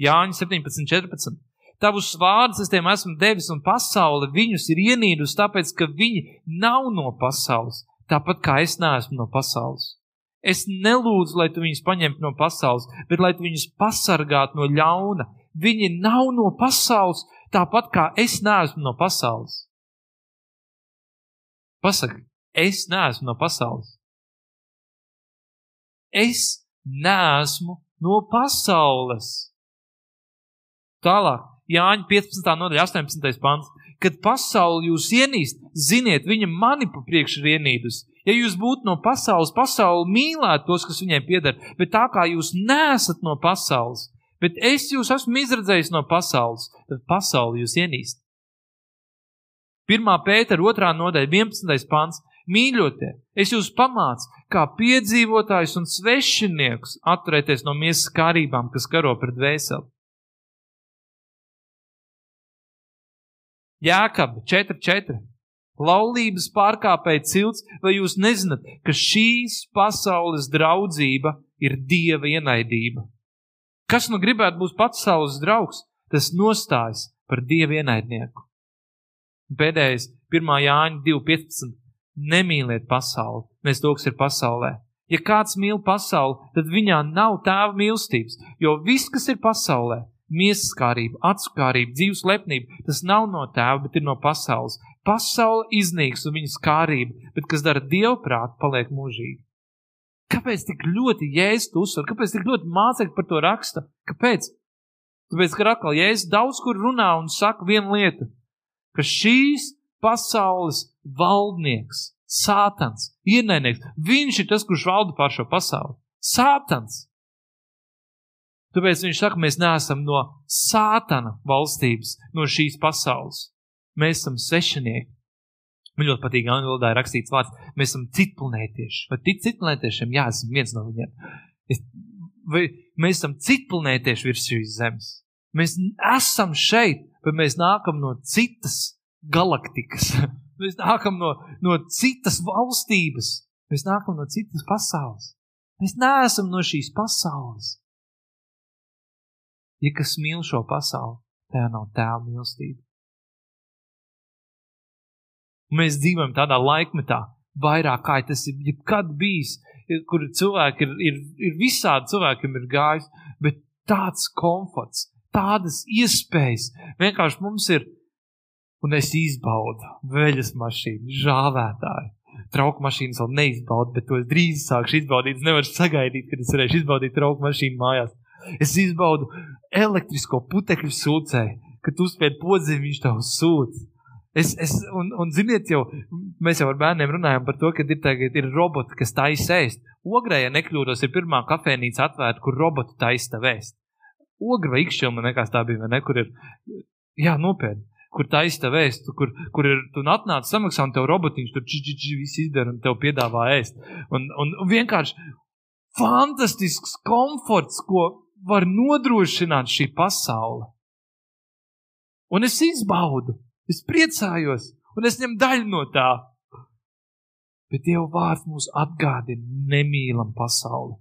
A: Jāņa 17.14. Tavus vārdus es tiem esmu devis, un pasaule viņus ir ienīdusi, tāpēc, ka viņi nav no pasaules, tāpat kā es neesmu no pasaules. Es nelūdzu, lai tu viņus paņemtu no pasaules, bet lai tu viņus pasargātu no ļauna. Viņi nav no pasaules, tāpat kā es neesmu no pasaules. Pasaki, es neesmu no pasaules. Es neesmu no pasaules. Tālāk, Jāņa 15. nodaļa, 18. pants. Kad pasauli jūs ienīst, ziniet, viņa mani pa priekšu ir ienīdus. Ja jūs būtu no pasaules, pasauli mīlētu tos, kas viņai pieder, bet tā kā jūs nesat no pasaules, bet es jūs esmu izredzējis no pasaules, tad pasauli jūs ienīst. 1. pētera 2. nodaļa, 11. pants. Mīļotie, es jūs pamācu, kā piedzīvotājs un svešinieks atturēties no miesas kārībām, kas karo pret dvēseli. Jēkab 4.4. Laulības pārkāpēji cilts, vai jūs nezināt, ka šīs pasaules draudzība ir dieva ienaidība? Kas nu gribētu būt pasaules draugs, tas nostājas par dieva ienaidnieku. Pēdējais, 1. Jāņa 2.15. Nemīliet pasauli, nes to, kas ir pasaulē. Ja kāds mīl pasauli, tad viņā nav tēva mīlestības, jo viss, kas ir pasaulē, miesaskārība, atskārība, dzīves lepnība, tas nav no tēva, bet ir no pasaules. Pasaule iznīks un viņas kārība, bet kas dara dievprāt, paliek mūžīgi. Kāpēc tik ļoti jēzus uzsver? Kāpēc tik ļoti mācekļi par to raksta? Kāpēc? Tāpēc, ka atkal jēzus daudz kur runā un saka vienu lietu ka šīs pasaules valdnieks, sātans, ienaidnieks, viņš ir tas, kurš valda pār šo pasauli. Sātans. Tāpēc viņš saka, mēs neesam no sātana valstības, no šīs pasaules. Mēs esam svešinieki. Man ļoti patīk, ka angļu valodā ir rakstīts vārds, mēs esam citplanētieši. Vai tic citplanētiešiem? Jā, esmu viens no viņiem. Es, vai mēs esam citplanētieši virs šīs zemes. Mēs esam šeit, bet mēs nākam no citas galaktikas. mēs nākam no, no citas valstības. Mēs nākam no citas pasaules. Mēs neesam no šīs pasaules. Ja kas mīl šo pasauli, tajā nav tēva mīlestība. Mēs dzīvojam tādā laikmetā, vairāk kā tas ir jebkad bijis, kur cilvēki ir, ir, ir visādi cilvēkiem ir gājis, bet tāds komforts, tādas iespējas. Vienkārši mums ir, un es izbaudu veļas mašīnu, žāvētāju. Trauku mašīnas vēl neizbaudu, bet to es drīz sākšu izbaudīt. Es nevaru sagaidīt, kad es varēšu izbaudīt trauku mašīnu mājās. Es izbaudu elektrisko putekļu sūcēju, kad uzspēj podziņu, viņš tev sūta. Es, es, un, un, ziniet, jau mēs jau ar bērniem runājam par to, ka ir, tagad, ir roboti, kas taisa ēst. Ogrē, ja nekļūdos, ir pirmā kafejnīca atvērta, kur roboti taisa vēst. Ogra vai ikšķilma, man liekas, tā bija, vai ne, kur ir, jā, nopietni, kur taisa vēst, kur, kur ir, tu atnāc samaksā un tev robotiņš tur čičiči viss izdara un tev piedāvā ēst. Un, un, un vienkārši fantastisks komforts, ko var nodrošināt šī pasaule. Un es izbaudu, es priecājos, un es ņemu daļu no tā. Bet Dieva vārds mums atgādina nemīlam pasauli,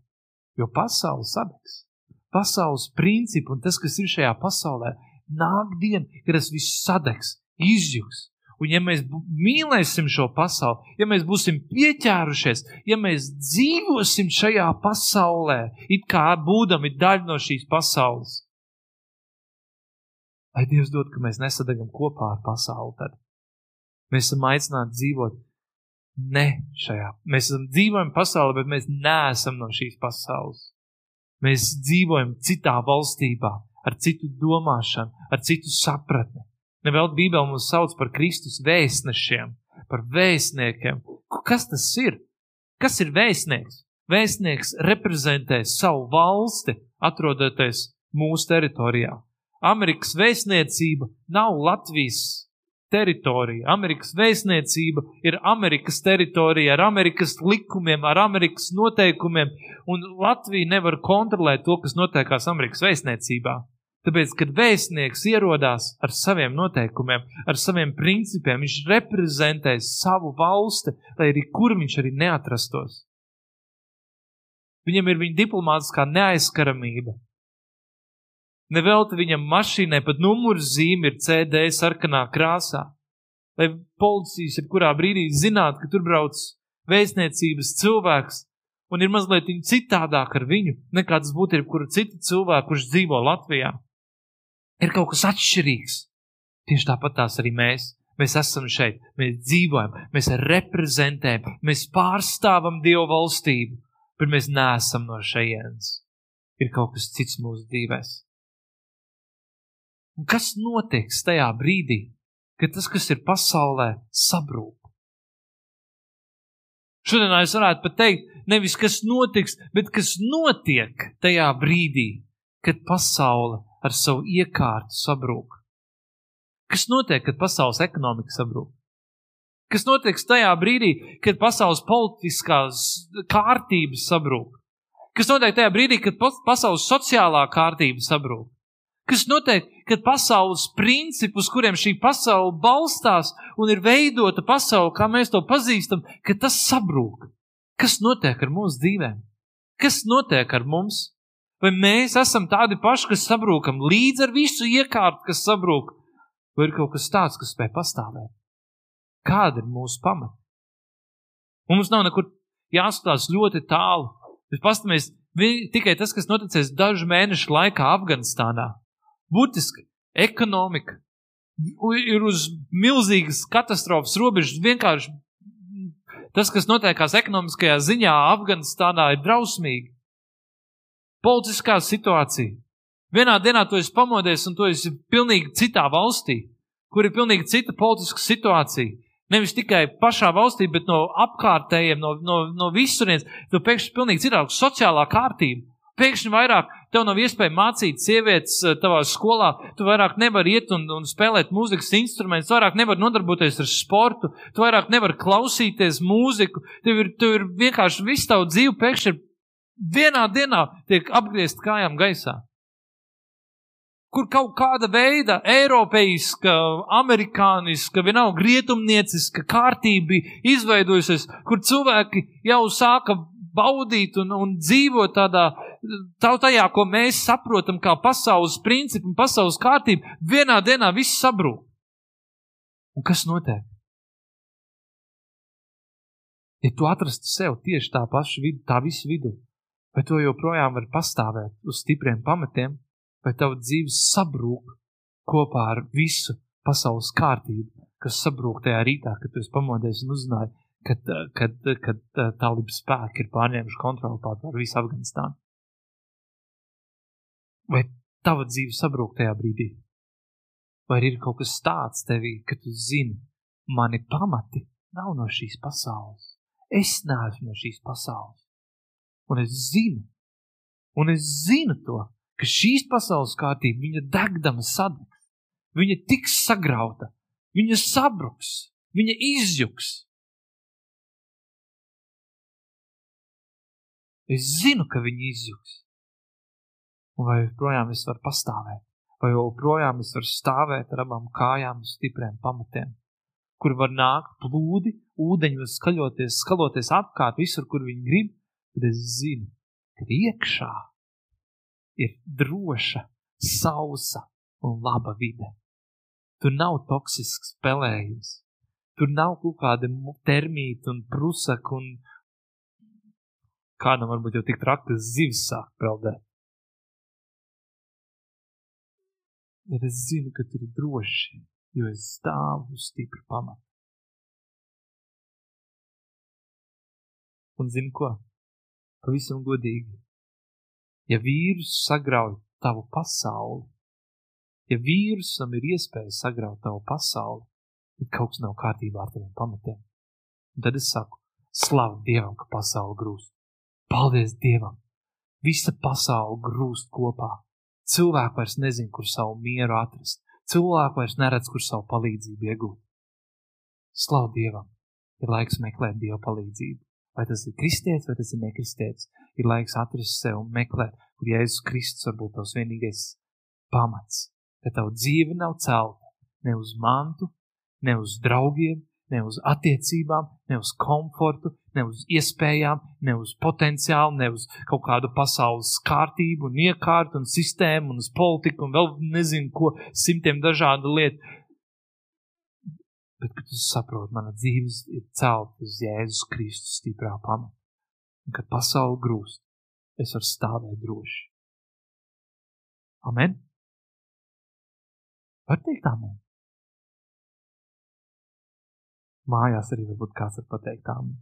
A: jo pasaule sadegs. Pasaules principi un tas, kas ir šajā pasaulē, nāk diena, kad tas viss sadegs, izjūgs. Un ja mēs mīlēsim šo pasauli, ja mēs būsim pieķērušies, ja mēs dzīvosim šajā pasaulē, it kā būdami daļa no šīs pasaules, lai Dievs dod, ka mēs nesadegam kopā ar pasauli, tad mēs esam aicināti dzīvot ne šajā. Mēs esam dzīvojam pasaulē, bet mēs neesam no šīs pasaules. Mēs dzīvojam citā valstībā, ar citu domāšanu, ar citu sapratni. Nevēl Bībeli mūs sauc par Kristus vēstnešiem, par vēstniekiem. Kas tas ir? Kas ir vēstnieks? Vēstnieks reprezentē savu valsti, atrodoties mūsu teritorijā. Amerikas vēstniecība nav Latvijas teritorija. Amerikas vēstniecība ir Amerikas teritorija ar Amerikas likumiem, ar Amerikas noteikumiem, un Latvija nevar kontrolēt to, kas notiekās Amerikas vēstniecībā. Tāpēc, kad vēstnieks ierodās ar saviem noteikumiem, ar saviem principiem, viņš reprezentē savu valsti, lai arī kur viņš arī neatrastos. Viņam ir viņa diplomātiskā neaizskaramība. Nevelti viņam mašīnai pat numuru zīme ir CD sarkanā krāsā, lai policijas jebkurā brīdī zinātu, ka tur brauc vēstniecības cilvēks un ir mazliet citādāk ar viņu, nekā tas būtu jebkura cita cilvēka, kurš dzīvo Latvijā ir kaut kas atšķirīgs. Tieši tāpat tās arī mēs. Mēs esam šeit, mēs dzīvojam, mēs reprezentējam, mēs pārstāvam Dievu valstību, bet mēs neesam no šejienes. Ir kaut kas cits mūsu dzīvēs. Un kas notiks tajā brīdī, kad tas, kas ir pasaulē, sabrūk? Šodien es varētu pat teikt, nevis kas notiks, bet kas notiek tajā brīdī, kad pasaule ar savu iekārtu sabrūk? Kas notiek, kad pasaules ekonomika sabrūk? Kas notiek tajā brīdī, kad pasaules politiskās kārtības sabrūk? Kas notiek tajā brīdī, kad pasaules sociālā kārtība sabrūk? Kas notiek, kad pasaules principi, uz kuriem šī pasaule balstās un ir veidota pasaule, kā mēs to pazīstam, kad tas sabrūk? Kas notiek ar mūsu dzīvēm? Kas notiek ar mums? Vai mēs esam tādi paši, kas sabrūkam līdz ar visu iekārtu, kas sabrūk, vai ir kaut kas tāds, kas spēj pastāvēt? Kāda ir mūsu pamata? Mums nav nekur jāskatās ļoti tālu. Bet pastamies, tikai tas, kas noticis dažu mēnešu laikā Afganistānā. Būtiski ekonomika ir uz milzīgas katastrofas robežas. Vienkārši tas, kas notiekās ekonomiskajā ziņā Afganistānā, ir drausmīgi. Politiskā situācija. Vienā dienā tu esi pamodies un tu esi pilnīgi citā valstī, kur ir pilnīgi cita politiska situācija. Nevis tikai pašā valstī, bet no apkārtējiem, no, no, no visurienes. Tu pēkšņi pilnīgi citādāk sociālā kārtība. Pēkšņi vairāk tev nav iespēja mācīt sievietes eh, tavā skolā, tu vairāk nevari iet un, un spēlēt mūzikas instrumentus, tu vairāk nevari nodarboties ar sportu, tu vairāk nevari klausīties mūziku. Tev ir, tev ir vienkārši viss tavu dzīvi pēkšņi vienā dienā tiek apgriezt kājām gaisā kur kaut kāda veida eiropeiska, amerikāniska, vienalga rietumnieciska kārtība izveidojusies, kur cilvēki jau sāka baudīt un, un dzīvot tādā, tā, tajā, ko mēs saprotam kā pasaules principu un pasaules kārtību, vienā dienā viss sabrūk. Un kas notiek? Ja tu atrastu sev tieši tā paša vidu, tā visu vidu, vai to joprojām var pastāvēt uz stipriem pamatiem, vai tava dzīve sabrūk kopā ar visu pasaules kārtību, kas sabrūk tajā rītā, kad tu pamodies un uzzināji, kad, kad, kad talibas spēki ir pārņēmuši kontroli pār visu Afganistānu. Vai tava dzīve sabrūk tajā brīdī? Vai ir kaut kas tāds tevī, ka tu zini, mani pamati nav no šīs pasaules. Es neesmu no šīs pasaules. Un es zinu, un es zinu to, ka šīs pasaules kārtība, viņa degdama sadegs, viņa tiks sagrauta, viņa sabruks, viņa izjuks. Es zinu, ka viņi izjuks. Un vai joprojām es varu pastāvēt, vai joprojām es varu stāvēt ar abām kājām uz stipriem pamatiem, kur var nākt plūdi, ūdeņi var skaļoties, skaloties apkārt visur, kur viņi grib, tad es zinu, ka iekšā ir droša, sausa un laba vide. Tur nav toksisks spēlējums. Tur nav kaut kāda termīta un prusaka un kādam varbūt jau tik traktas zivs sāk peldēt. Bet es zinu, ka tur ir droši, jo es stāvu uz stipru pamatu. Un zinu ko? Pavisam godīgi. Ja vīrus sagrauj tavu pasauli, ja vīrusam ir iespēja sagraut tavu pasauli, tad kaut kas nav kārtībā ar taviem pamatiem. Un tad es saku, slavu Dievam, ka pasaule grūst. Paldies Dievam! Visa pasaule grūst kopā. Cilvēki vairs nezin, kur savu mieru atrast. Cilvēki vairs neredz, kur savu palīdzību iegūt. Slavu Dievam! Ir laiks meklēt Dieva palīdzību. Vai tas ir kristietis, vai tas ir nekristietis, ir laiks atrast sev un meklēt, kur Jēzus Kristus var būt tavs vienīgais pamats. Ka tava dzīve nav celta ne uz mantu, ne uz draugiem, ne uz attiecībām, ne uz komfortu, ne uz iespējām, ne uz potenciālu, ne uz kaut kādu pasaules kārtību un iekārtu un sistēmu un uz politiku un vēl nezinu ko, simtiem dažādu lietu bet kad es saprotu, mana dzīves ir celta uz Jēzus Kristus stiprā pamata. Un kad pasaule grūst, es varu stāvēt droši. Amen? Var teikt amen? Mājās arī varbūt kāds var pateikt amen.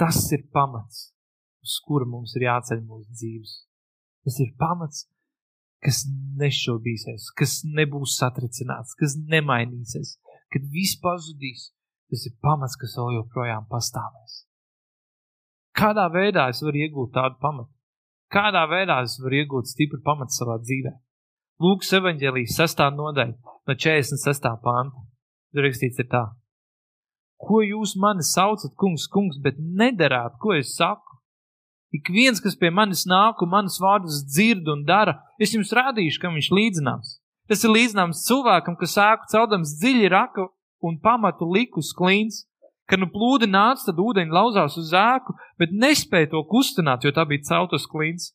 A: Tas ir pamats, uz kura mums ir jāceļ mūsu dzīves. Tas ir pamats, kas nešaubīsies, kas nebūs satricināts, kas nemainīsies, kad viss pazudīs, tas ir pamats, kas vēl joprojām pastāvēs. Kādā veidā es varu iegūt tādu pamatu? Kādā veidā es varu iegūt stipru pamatu savā dzīvē? Lūks evaņģēlijas sestā nodaļa no 46. panta. Tur rakstīts ir tā. Ko jūs mani saucat, kungs, kungs, bet nedarāt, ko es saku? Ik viens, kas pie manis nāk un manas vārdus dzird un dara, es jums rādīšu, kam viņš līdzināms. Tas ir līdzināms cilvēkam, kas sāku celdams dziļi raka un pamatu likus klīns, ka nu plūdi nāca, tad ūdeņi lauzās uz ēku, bet nespēja to kustināt, jo tā bija celtas klīns.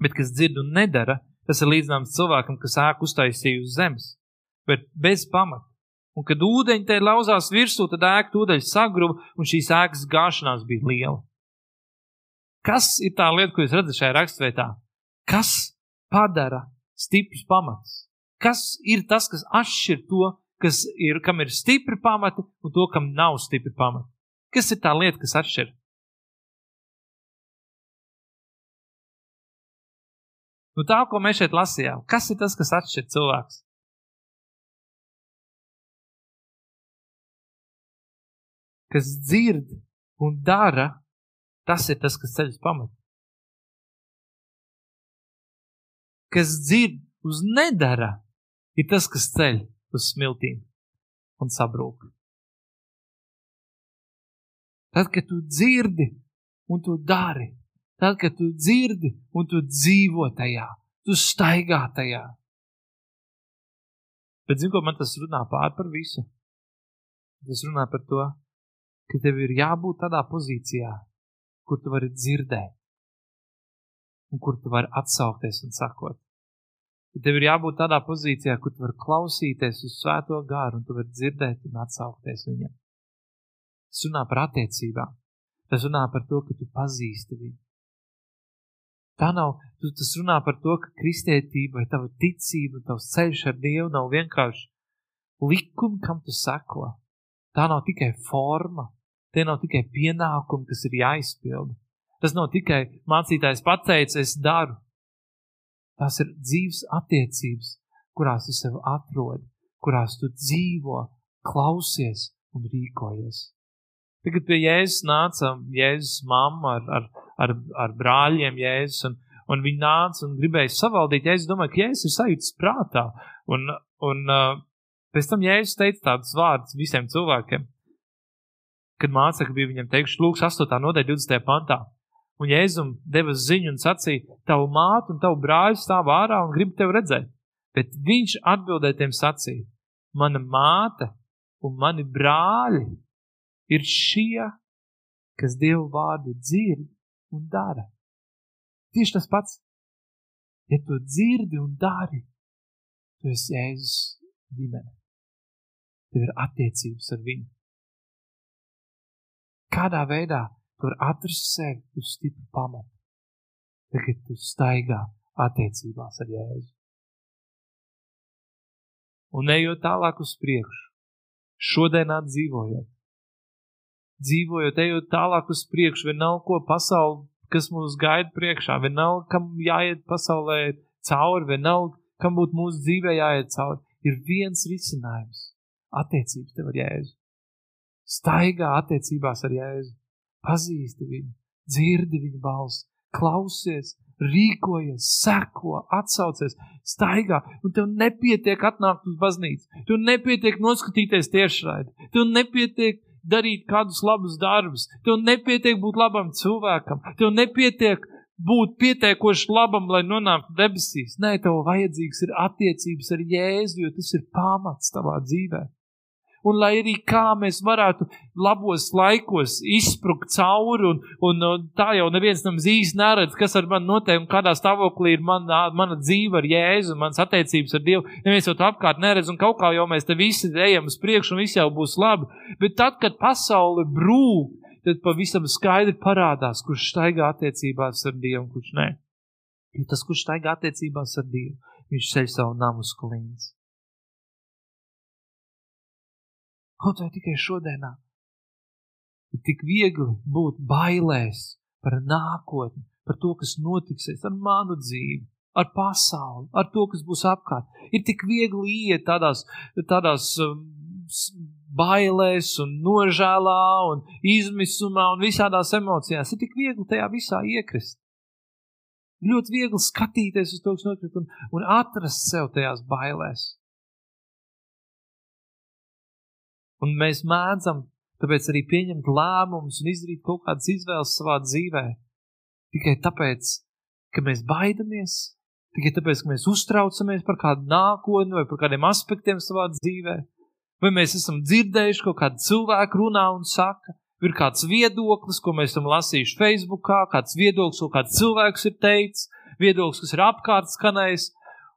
A: Bet kas dzird un nedara, tas ir līdzināms cilvēkam, kas ēku uztaisīja uz zemes, bet bez pamata. Un kad ūdeņi te lauzās virsū, tad ēka tūdaļ sagruva, un šīs ēkas gāšanās bija liela. Kas ir tā lieta, ko jūs redzat šajā rakstvietā? Kas padara stiprus pamatus? Kas ir tas, kas atšķir to, kas ir, kam ir stipri pamati un to, kam nav stipri pamati? Kas ir tā lieta, kas atšķir? Nu, tā, ko mēs šeit lasījām, kas ir tas, kas atšķir cilvēks? Kas dzird un dara, tas ir tas, kas ceļus pamat. Kas dzird uz nedara, ir tas, kas ceļ uz smiltīm un sabrūk. Tad, kad tu dzirdi un tu dari, Tad, kad tu dzirdi un tu dzīvo tajā, tu staigā tajā. Bet zini, ko man tas runā pār par visu? Tas runā par to, ka tev ir jābūt tādā pozīcijā, kur tu vari dzirdēt un kur tu vari atsaukties un sakot. Ka tev ir jābūt tādā pozīcijā, kur tu vari klausīties uz svēto gāru un tu vari dzirdēt un atsaukties viņam. Tas runā par attiecībām. Tas runā par to, ka tu pazīsti viņu. Tā nav, tas runā par to, ka kristietība vai tava ticība, tavs ceļš ar Dievu nav vienkārši likumi, kam tu seko. Tā nav tikai forma, tie nav tikai pienākumi, kas ir jāizpilda. Tas nav tikai mācītājs pateicis, es daru. Tās ir dzīves attiecības, kurās tu sev atrodi, kurās tu dzīvo, klausies un rīkojies. Tagad pie Jēzus nāca Jēzus mamma ar, ar, ar, ar brāļiem Jēzus, un, un viņi nāca un gribēja savaldīt. Ja es domāju, ka Jēzus ir sajūtas prātā, un, un uh, pēc tam Jēzus teica tādus vārdus visiem cilvēkiem, kad mācekļi bija viņam teikuši, lūks 8. nodaļa 20. pantā. Un Jēzum deva ziņu un sacīja, tavu mātu un tavu brāļu stāv ārā un grib tevi redzēt. Bet viņš atbildēja tiem sacīja, mana māte un mani brāļi ir šie, kas Dievu vārdu dzird un dara. Tieši tas pats. Ja tu dzirdi un dari, tu esi Jēzus ģimene. Tev ir attiecības ar viņu. Kādā veidā tu vari atrast sevi uz stipru pamatu, tagad tu staigā attiecībās ar Jēzu. Un ejot tālāk uz priekšu, šodienā dzīvojot, dzīvojot, ejot tālāk uz priekšu, vienalga, ko pasauli, kas mūs gaida priekšā, vienalga, kam jāiet pasaulē cauri, vienalga, kam būtu mūsu dzīvē jāiet cauri, ir viens risinājums - attiecības tev ar Jēzu. Staigā attiecībās ar Jēzu, pazīsti viņu, dzirdi viņa balsi, klausies, rīkojies, seko, atsaucies, staigā, un tev nepietiek atnākt uz baznīcu, tev nepietiek noskatīties tiešraidi, tev nepietiek darīt kādus labus darbus. Tev nepietiek būt labam cilvēkam, tev nepietiek būt pietiekoši labam, lai nonāktu debesīs. Nē, tev vajadzīgs ir attiecības ar Jēzu, jo tas ir pamats tavā dzīvēm. Un lai arī kā mēs varētu labos laikos izsprukt cauri, un, un, un tā jau neviens tam īsti neredz, kas ar mani notiek, un kādā stāvoklī ir mana, mana dzīve ar Jēzu, mans attiecības ar Dievu. Neviens jau to apkārt neredz, un kaut kā jau mēs te visi ejam uz priekšu, un viss jau būs labi. Bet tad, kad pasaule brūk, tad pavisam skaidri parādās, kurš staigā attiecībās ar Dievu un kurš nē. Jo tas, kurš staigā attiecībās ar Dievu, viņš ceļ savu namu uz klīns. Kaut vai tikai šodienā. Ir tik viegli būt bailēs par nākotni, par to, kas notiksies ar manu dzīvi, ar pasauli, ar to, kas būs apkārt. Ir tik viegli iet tādās, tādās um, bailēs un nožēlā un izmisumā un visādās emocijās. Ir tik viegli tajā visā iekrist. Ļoti viegli skatīties uz to, kas notiek un, un atrast sev tajās bailēs. Un mēs mēdzam tāpēc arī pieņemt lēmumus un izdarīt kaut kādas izvēles savā dzīvē. Tikai tāpēc, ka mēs baidamies, tikai tāpēc, ka mēs uztraucamies par kādu nākotni vai par kādiem aspektiem savā dzīvē. Vai mēs esam dzirdējuši kaut kādu cilvēku runā un saka, ir kāds viedoklis, ko mēs esam lasījuši Facebookā, kāds viedoklis, ko kāds cilvēks ir teicis, viedoklis, kas ir apkārt skanējis,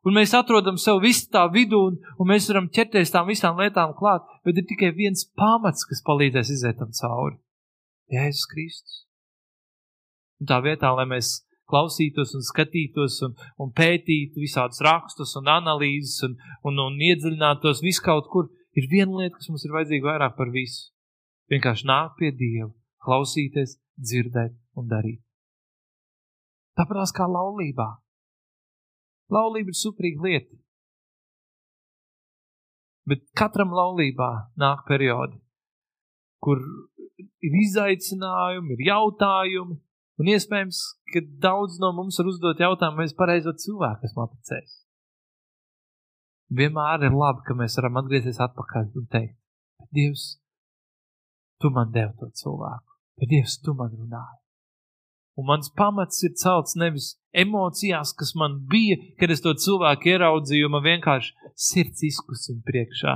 A: Un mēs atrodam sev visu tā vidū, un, un mēs varam ķerties tām visām lietām klāt, bet ir tikai viens pamats, kas palīdzēs iziet tam cauri. Jēzus Kristus. Un tā vietā, lai mēs klausītos un skatītos un, un pētītu visādus rakstus un analīzes un, un, un iedziļinātos viskaut kur, ir viena lieta, kas mums ir vajadzīga vairāk par visu. Vienkārši nākt pie Dieva, klausīties, dzirdēt un darīt. Tāpēc kā laulībā Laulība ir superīga lieta. Bet katram laulībā nāk periodi, kur ir izaicinājumi, ir jautājumi, un iespējams, ka daudz no mums var uzdot jautājumu, vai es pareizo cilvēku esmu apprecējis. Vienmēr ir labi, ka mēs varam atgriezties atpakaļ un teikt, Dievs, tu man devi to cilvēku, bet Dievs, tu man runāji. Un mans pamats ir celts nevis emocijās, kas man bija, kad es to cilvēku ieraudzīju, man vienkārši sirds izkusina priekšā.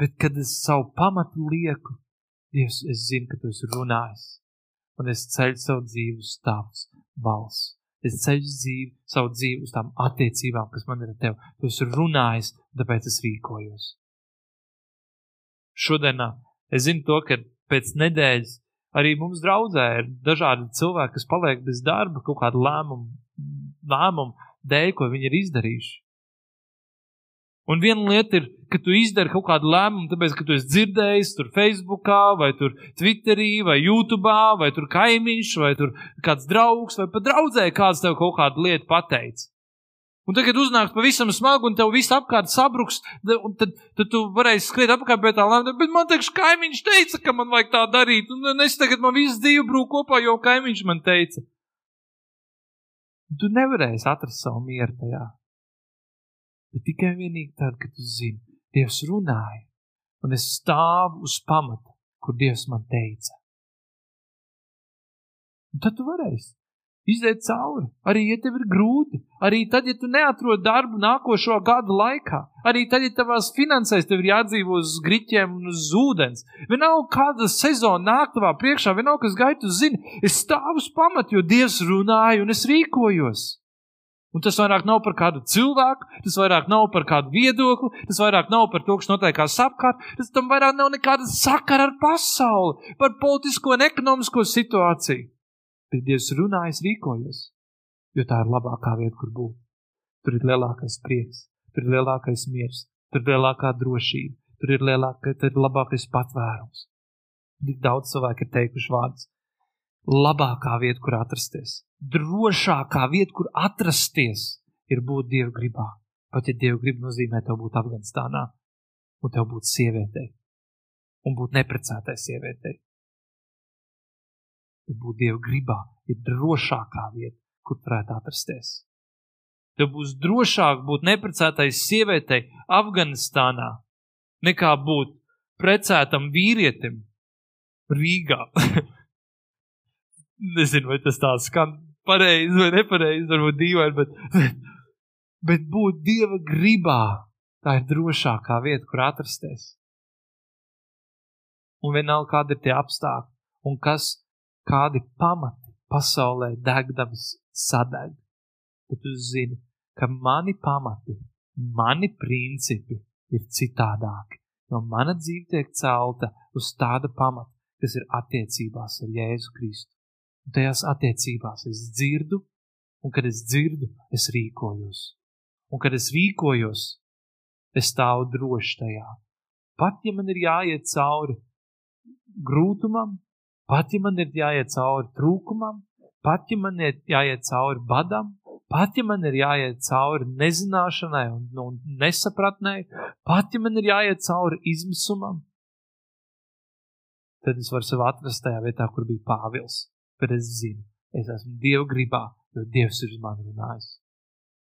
A: Bet, kad es savu pamatu lieku, Dievs, es zinu, ka tu esi runājis. Un es ceļu savu dzīvi uz tavas valsts. Es ceļu dzīvi, savu dzīvi uz tām attiecībām, kas man ir ar tevi. Tu esi runājis, tāpēc es rīkojos. Šodienā es zinu to, ka pēc nedēļas Arī mums draudzē ir dažādi cilvēki, kas paliek bez darba kaut kādu lēmumu, lēmumu dēļ, ko viņi ir izdarījuši. Un viena lieta ir, ka tu izdari kaut kādu lēmumu, tāpēc, ka tu esi dzirdējis tur Facebookā, vai tur Twitterī, vai YouTube, vai tur kaimiņš, vai tur kāds draugs, vai pat draudzē kāds tev kaut kādu lietu pateicis. Un tagad uznāks pavisam smagi, un tev viss apkārt sabruks, tad, tad tu varēsi skriet apkārt pie tā lēmuma. Bet man teiks, kaimiņš teica, ka man vajag tā darīt, un es tagad man visu dzīvi brūku kopā, jo kaimiņš man teica. Tu nevarēsi atrast savu mieru tajā. Bet tikai vienīgi tad, kad tu zini, Dievs runāja, un es stāvu uz pamata, kur Dievs man teica. Un tad tu varēsi iziet cauri. Arī, ja tev ir grūti, arī tad, ja tu neatrod darbu nākošo gadu laikā, arī tad, ja tavās finansēs tev ir jādzīvo uz griķiem un uz ūdens. Vienalga, kāda sezona nāk tavā priekšā, vienalga, kas gaitu zini, es stāvu uz pamatu, jo Dievs runāja un es rīkojos. Un tas vairāk nav par kādu cilvēku, tas vairāk nav par kādu viedokli, tas vairāk nav par to, kas notiekās apkārt, tas tam vairāk nav nekāda sakara ar pasauli, par politisko un ekonomisko situāciju. Bet Dievs runā, es rīkojos, jo tā ir labākā vieta, kur būt. Tur ir lielākais prieks, tur ir lielākais miers, tur ir lielākā drošība, tur ir, lielākā, tur ir labākais patvērums. Tik daudz cilvēku ir teikuši vārdus. Labākā vieta, kur atrasties, drošākā vieta, kur atrasties, ir būt Dieva gribā. Pat ja Dieva grib nozīmē tev būt Afganistānā, un tev būt sievietei, un būt neprecētai sievietei būt Dieva gribā, ir drošākā vieta, kur varētu atrasties. Tev būs drošāk būt neprecētai sievietei Afganistānā, nekā būt precētam vīrietim Rīgā. Nezinu, vai tas tāds skan pareizi vai nepareizi, varbūt dīvaini, bet, bet, būt Dieva gribā, tā ir drošākā vieta, kur atrasties. Un vienalga, kādi ir tie apstākļi un kas kādi pamati pasaulē degdams sadeg. Bet tu zini, ka mani pamati, mani principi ir citādāki, jo mana dzīve tiek celta uz tāda pamata, kas ir attiecībās ar Jēzu Kristu. Un tajās attiecībās es dzirdu, un kad es dzirdu, es rīkojos. Un kad es rīkojos, es stāvu droši tajā. Pat ja man ir jāiet cauri grūtumam, Pat ja man ir jāiet cauri trūkumam, pat ja man ir jāiet cauri badam, pat ja man ir jāiet cauri nezināšanai un, un nesapratnei, pat ja man ir jāiet cauri izmisumam, tad es varu sev atrast tajā vietā, kur bija Pāvils. Bet es zinu, es esmu Dieva gribā, jo Dievs ir uz mani runājis.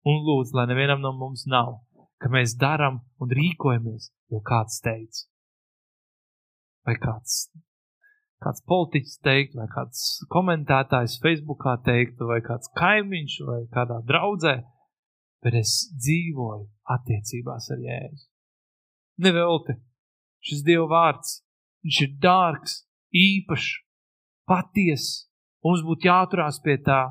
A: Un lūdzu, lai nevienam no mums nav, ka mēs darām un rīkojamies, jo kāds teica. Vai kāds kāds politiķis teiktu, vai kāds komentētājs Facebookā teiktu, vai kāds kaimiņš, vai kādā draudzē, bet es dzīvoju attiecībās ar Jēzu. Nevelti, šis Dieva vārds, viņš ir dārgs, īpašs, patiess, mums būtu jāturās pie tā,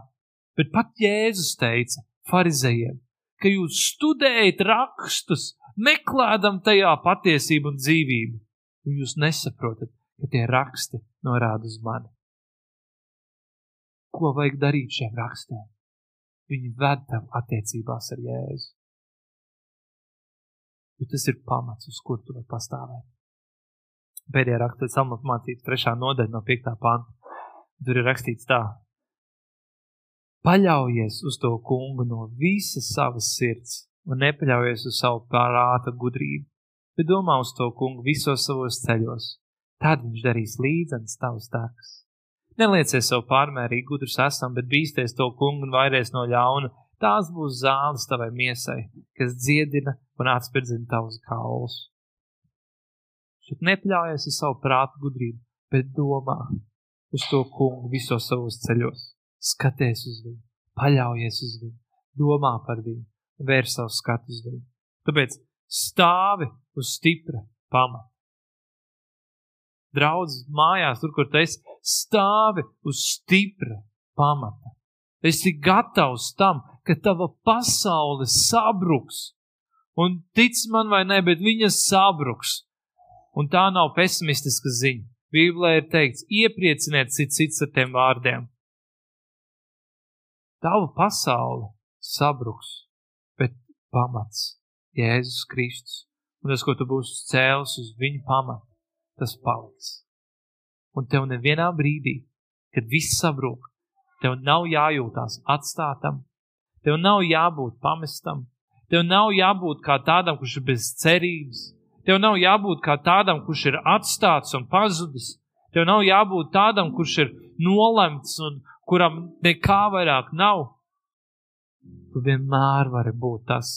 A: bet pat Jēzus teica farizējiem, ka jūs studējat rakstus, meklējam tajā patiesību un dzīvību, un jūs nesaprotat, ka tie raksti norāda uz mani. Ko vajag darīt šiem rakstiem? Viņi ved tev attiecībās ar Jēzu. Jo tas ir pamats, uz kur tu vari pastāvēt. Pēdējā rakstā samotmācības trešā nodaļa no 5. panta. Tur ir rakstīts tā. Paļaujies uz to kungu no visas savas sirds un nepaļaujies uz savu prāta gudrību, bet domā uz to kungu visos savos ceļos. Tad viņš darīs līdzenas tavs tēks. Neliecies sev pārmērīgi gudrs esam, bet bīsties to kungu un vairies no ļauna. Tās būs zāles tavai miesai, kas dziedina un atspirdzina tavus kaulus. Šeit nepļaujies uz savu prātu gudrību, bet domā uz to kungu visos savos ceļos. Skaties uz viņu, paļaujies uz viņu, domā par viņu, vērs savu skatu uz viņu. Tāpēc stāvi uz stipra pamata. Draudz mājās, tur, kur tu esi, stāvi uz stipra pamata. Esi gatavs tam, ka tava pasaule sabruks. Un tic man vai ne, bet viņa sabruks. Un tā nav pesimistiska ziņa. Bībelē ir teikts, ieprieciniet cits cits ar tiem vārdiem. Tava pasaule sabruks, bet pamats Jēzus Kristus. Un tas, ko tu būsi cēlis uz viņa pamata, tas paliks. Un tev nevienā brīdī, kad viss sabrūk, tev nav jājūtās atstātam, tev nav jābūt pamestam, tev nav jābūt kā tādam, kurš ir bez cerības, Tev nav jābūt kā tādam, kurš ir atstāts un pazudis. Tev nav jābūt tādam, kurš ir nolemts un kuram nekā vairāk nav. Tu vienmēr vari būt tas,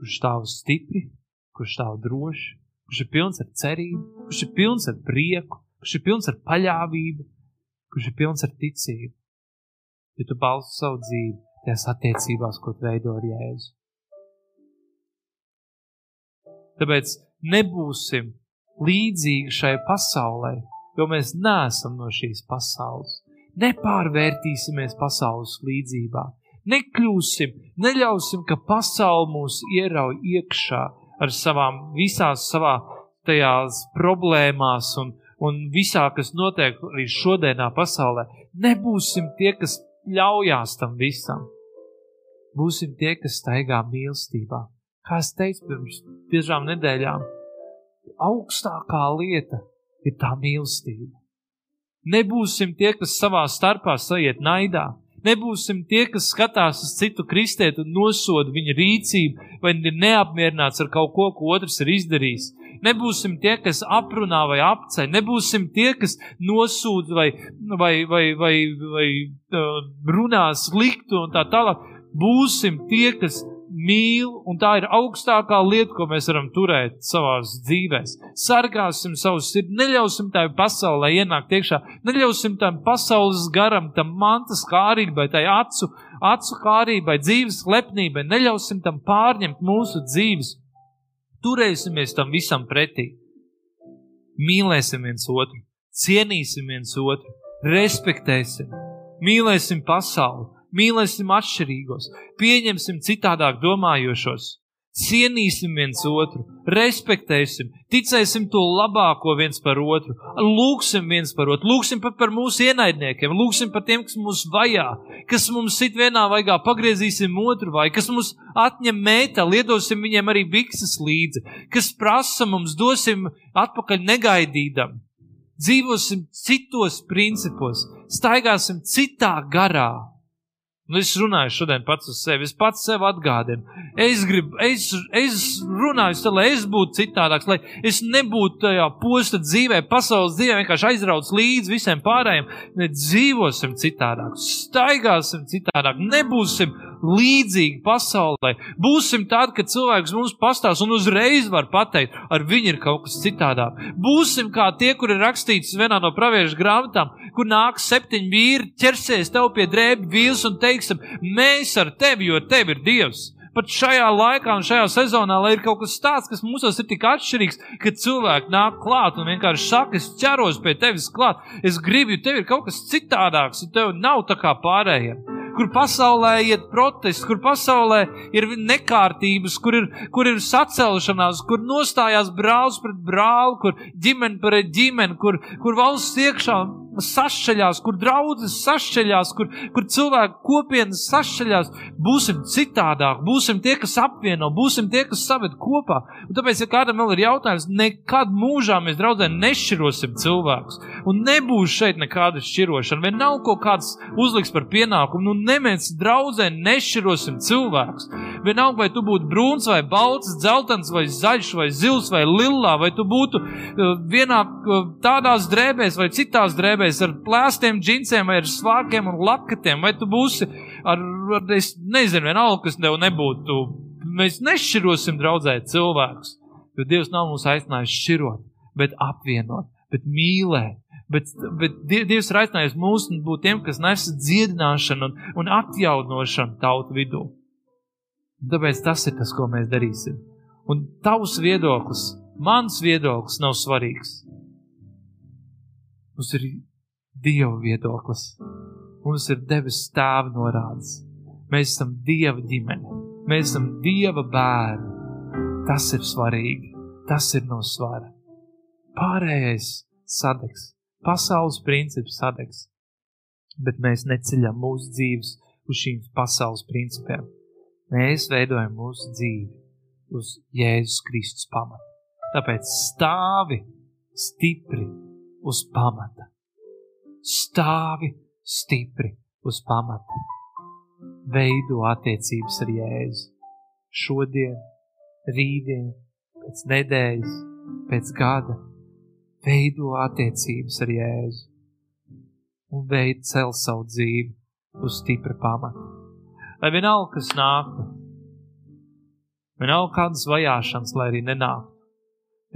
A: kurš stāv stipri, kurš stāv droši, kurš ir pilns ar cerību, kurš ir pilns ar prieku, kurš ir pilns ar paļāvību, kurš ir pilns ar ticību. Ja tu balsti savu dzīvi tajās attiecībās, ko veido ar Jēzu. Tāpēc nebūsim līdzīgi šai pasaulē, jo mēs neesam no šīs pasaules. Nepārvērtīsimies pasaules līdzībā, nekļūsim, neļausim, ka pasaule mūs ierauj iekšā ar savām visās savā tajās problēmās un, un visā, kas notiek arī šodienā pasaulē. Nebūsim tie, kas ļaujās tam visam. Būsim tie, kas staigā mīlestībā kā es teicu pirms dažām nedēļām, augstākā lieta ir tā mīlestība. Nebūsim tie, kas savā starpā sajiet naidā. Nebūsim tie, kas skatās uz citu kristieti un nosoda viņa rīcību, vai ir neapmierināts ar kaut ko, ko otrs ir izdarījis. Nebūsim tie, kas aprunā vai apceļ, nebūsim tie, kas nosūdz vai, vai, vai, vai, vai uh, runā sliktu un tā tālāk. Būsim tie, kas mīl, un tā ir augstākā lieta, ko mēs varam turēt savā dzīvē. Sargāsim savu sirdi, neļausim tai pasaulē ienākt iekšā, neļausim tam pasaules garam, tam mantas kārībai, tai acu, acu kārībai, dzīves lepnībai, neļausim tam pārņemt mūsu dzīves. Turēsimies tam visam pretī. Mīlēsim viens otru, cienīsim viens otru, respektēsim, mīlēsim pasauli mīlēsim atšķirīgos, pieņemsim citādāk domājošos, cienīsim viens otru, respektēsim, ticēsim to labāko viens par otru, lūgsim viens par otru, lūgsim pat par mūsu ienaidniekiem, lūgsim par tiem, kas mūs vajā, kas mums sit vienā vaigā, pagriezīsim otru vai, kas mums atņem mētā, liedosim viņiem arī bikses līdzi, kas prasa mums, dosim atpakaļ negaidīdam. Dzīvosim citos principos, staigāsim citā garā, Nu, es runāju šodien pats uz sevi, es pats sev atgādinu. Es gribu, es, es runāju, tā, lai es būtu citādāks, lai es nebūtu tajā posta dzīvē, pasaules dzīvē, vienkārši aizrauc līdz visiem pārējiem. Ne dzīvosim citādāk, staigāsim citādāk, nebūsim līdzīgi pasaulē. Būsim tādi, ka cilvēks mums pastāsta un uzreiz var pateikt, ar viņu ir kaut kas citādāk. Būsim kā tie, kur ir rakstīts vienā no praviešu grāmatām, kur nāk septiņi vīri, ķersies tev pie drēbju vīls un teiksim, mēs ar tevi, jo tev ir Dievs pat šajā laikā un šajā sezonā, lai ir kaut kas tāds, kas mūsos ir tik atšķirīgs, ka cilvēki nāk klāt un vienkārši saka, es ķeros pie tevis klāt, es gribu, jo tev ir kaut kas citādāks, un tev nav tā kā pārējiem kur pasaulē iet protests, kur pasaulē ir nekārtības, kur ir, kur ir sacelšanās, kur nostājās brālis pret brāli, kur ģimene pret ģimeni, kur, kur valsts iekšā sašķeļās, kur draudzes sašķeļās, kur, kur cilvēku kopienas sašķeļās, būsim citādāk, būsim tie, kas apvieno, būsim tie, kas saved kopā. Un tāpēc, ja kādam vēl ir jautājums, nekad mūžā mēs draudzē nešķirosim cilvēkus. Un nebūs šeit nekāda šķirošana, vai nav kaut kāds uzliks par pienākumu. Nu, nemēs draudzē nešķirosim cilvēkus. Vienalga, vai tu būtu brūns vai balts, dzeltens vai zaļš vai zils vai lilā, vai tu būtu uh, vienā uh, tādās drēbēs vai citās drēbēs ar plēstiem džinsiem vai ar svārkiem un lakatiem, vai tu būsi ar, ar es nezinu, vienalga, kas tev nebūtu. Mēs nešķirosim draudzēt cilvēkus, jo Dievs nav mūs aicinājis šķirot, bet apvienot, bet mīlēt. Bet, bet Dievs ir aicinājis mūs būt tiem, kas nes dziedināšanu un, un atjaunošanu tautu vidū. Tāpēc tas ir tas, ko mēs darīsim. Un tavs viedoklis, mans viedoklis nav svarīgs. Mums ir Dieva viedoklis. Mums ir devis stāv norādes. Mēs esam Dieva ģimene. Mēs esam Dieva bērni. Tas ir svarīgi. Tas ir no svara. Pārējais sadegs. Pasaules princips sadegs. Bet mēs neceļam mūsu dzīves uz šīm pasaules principiem. Mēs veidojam mūsu dzīvi uz Jēzus Kristus pamata. Tāpēc stāvi stipri uz pamata. Stāvi stipri uz pamata. Veido attiecības ar Jēzu. Šodien, rītdien, pēc nedēļas, pēc gada. Veido attiecības ar Jēzu. Un veid cel savu dzīvi uz stipra pamata lai vienalga, kas nāktu, vienalga kādas vajāšanas, lai arī nenāktu,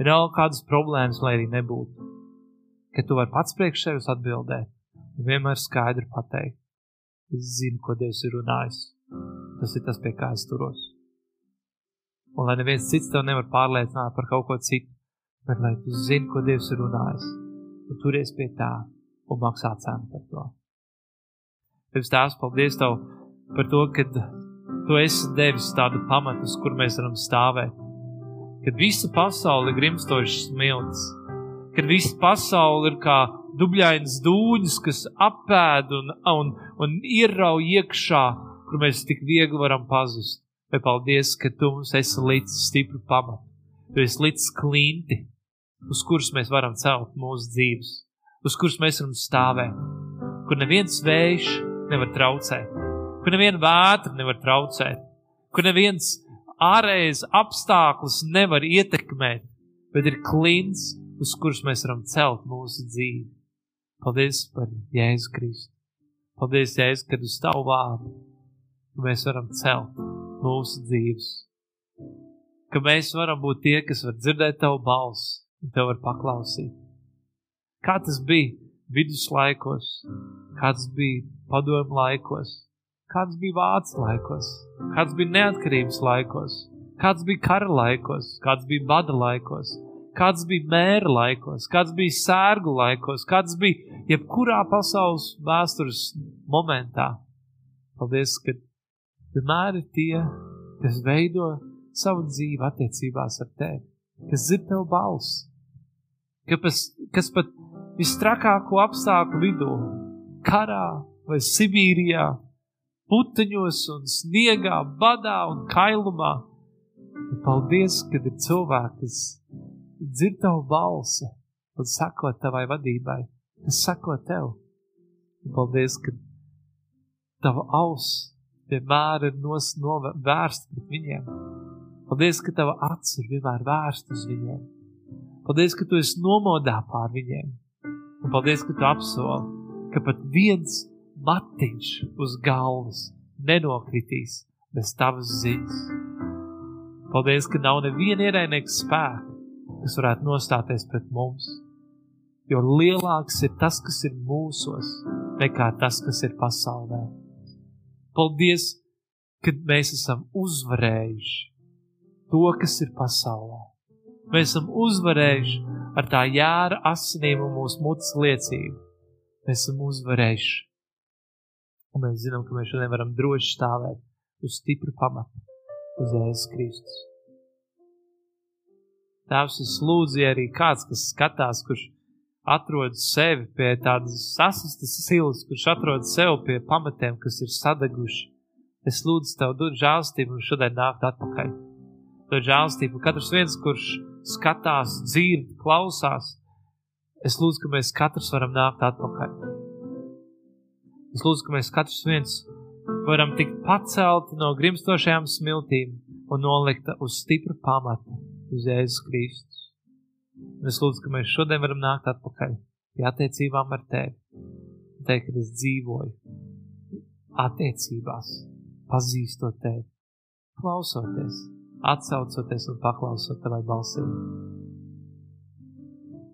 A: vienalga kādas problēmas, lai arī nebūtu, ka tu vari pats priekš sevis atbildēt un vienmēr skaidri pateikt, es zinu, ko Dievs ir runājis. Tas ir tas, pie kā es turos. Un lai neviens cits tev nevar pārliecināt par kaut ko citu, bet lai tu zini, ko Dievs ir runājis, un turies pie tā un maksā cenu par to. Tev stāsts, paldies Tev! par to, ka tu esi devis tādu pamatu, uz kur mēs varam stāvēt. Kad visa pasaule ir grimstošs smilts, kad visa pasaule ir kā dubļains dūņas, kas apēd un, un, un ierauj iekšā, kur mēs tik viegli varam pazust. Vai paldies, ka tu mums esi līdz stipru pamatu. Tu esi līdz klinti, uz kuras mēs varam celt mūsu dzīves, uz kuras mēs varam stāvēt, kur neviens vējš nevar traucēt kur neviena vētra nevar traucēt, kur neviens ārējais apstākļus nevar ietekmēt, bet ir klints, uz kurus mēs varam celt mūsu dzīvi. Paldies par Jēzu Kristu. Paldies, Jēzu, kad uz tavu vārdu mēs varam celt mūsu dzīves. Ka mēs varam būt tie, kas var dzirdēt tavu balsi un tev var paklausīt. Kā tas bija viduslaikos, kāds bija padomu laikos, kāds bija vācu laikos, kāds bija neatkarības laikos, kāds bija kara laikos, kāds bija bada laikos, kāds bija mēra laikos, kāds bija sērgu laikos, kāds bija jebkurā pasaules vēstures momentā. Paldies, ka vienmēr ir tie, kas veido savu dzīvi attiecībās ar tevi, kas dzird tev balss, kas, kas pat visstrakāko apstākļu vidū, karā vai Sibīrijā, puteņos un sniegā, badā un kailumā. Un paldies, kad ir cilvēki, kas dzird tavu balsi un sako tavai vadībai, kas sako tev. Un paldies, ka tava auss vienmēr ir nos, no, vērsta pret viņiem. Paldies, ka tava acis ir vienmēr vērsta uz viņiem. Paldies, ka tu esi nomodā pār viņiem. Un paldies, ka tu apsoli, ka pat viens matiņš uz galvas nenokritīs bez tavas ziņas. Paldies, ka nav neviena ierēnieka spēka, kas varētu nostāties pret mums, jo lielāks ir tas, kas ir mūsos, nekā tas, kas ir pasaulē. Paldies, ka mēs esam uzvarējuši to, kas ir pasaulē. Mēs esam uzvarējuši ar tā jāra asinīm un mūsu mutes liecību. Mēs esam uzvarējuši Un mēs zinām, ka mēs šodien varam droši stāvēt uz stipru pamatu, uz Jēzus Kristus. Tēvs, es lūdzu, ja arī kāds, kas skatās, kurš atrod sevi pie tādas sasistas silas, kurš atrod sevi pie pamatiem, kas ir sadeguši. Es lūdzu tev, dod žēlstību un šodien nākt atpakaļ. Dod žēlstību. Katrs viens, kurš skatās, dzird, klausās, es lūdzu, ka mēs katrs varam nākt atpakaļ. Es lūdzu, ka mēs katrs viens varam tikt pacelti no grimstošajām smiltīm un nolikta uz stipru pamatu, uz Jēzus Kristus. Un es lūdzu, ka mēs šodien varam nākt atpakaļ pie attiecībām ar tevi. Teikt, ka es dzīvoju attiecībās, pazīstot tevi, klausoties, atsaucoties un paklausot tavai balsī.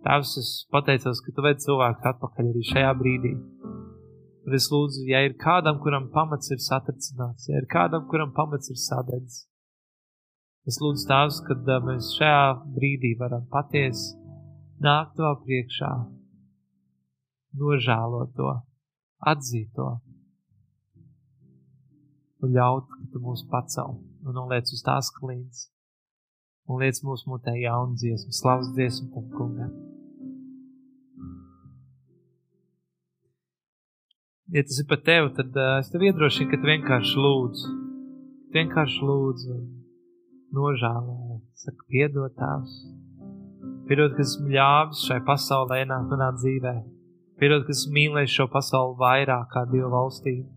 A: Tēvs, es pateicos, ka tu ved cilvēku atpakaļ arī šajā brīdī. Un es lūdzu, ja ir kādam, kuram pamats ir satricināts, ja ir kādam, kuram pamats ir sadedzis, Es lūdzu Tēvs, kad mēs šajā brīdī varam patiesi nākt to priekšā, nožēlot to, atzīt to un ļaut, ka tu mūs pacel un noliec uz tās klīns un liec mūsu mutē jaunu dziesmu, slavas dziesmu tam kungam. Ja tas ir par tevi, tad uh, es tev iedrošinu, ka tu vienkārši lūdzu. Vienkārši lūdzu nožēloju, saka, piedod tēvs. Piedod, ka esmu ļāvis šai pasaulē ienākt manā dzīvē. Piedod, ka esmu mīlējis šo pasauli vairāk kā Dieva valstību.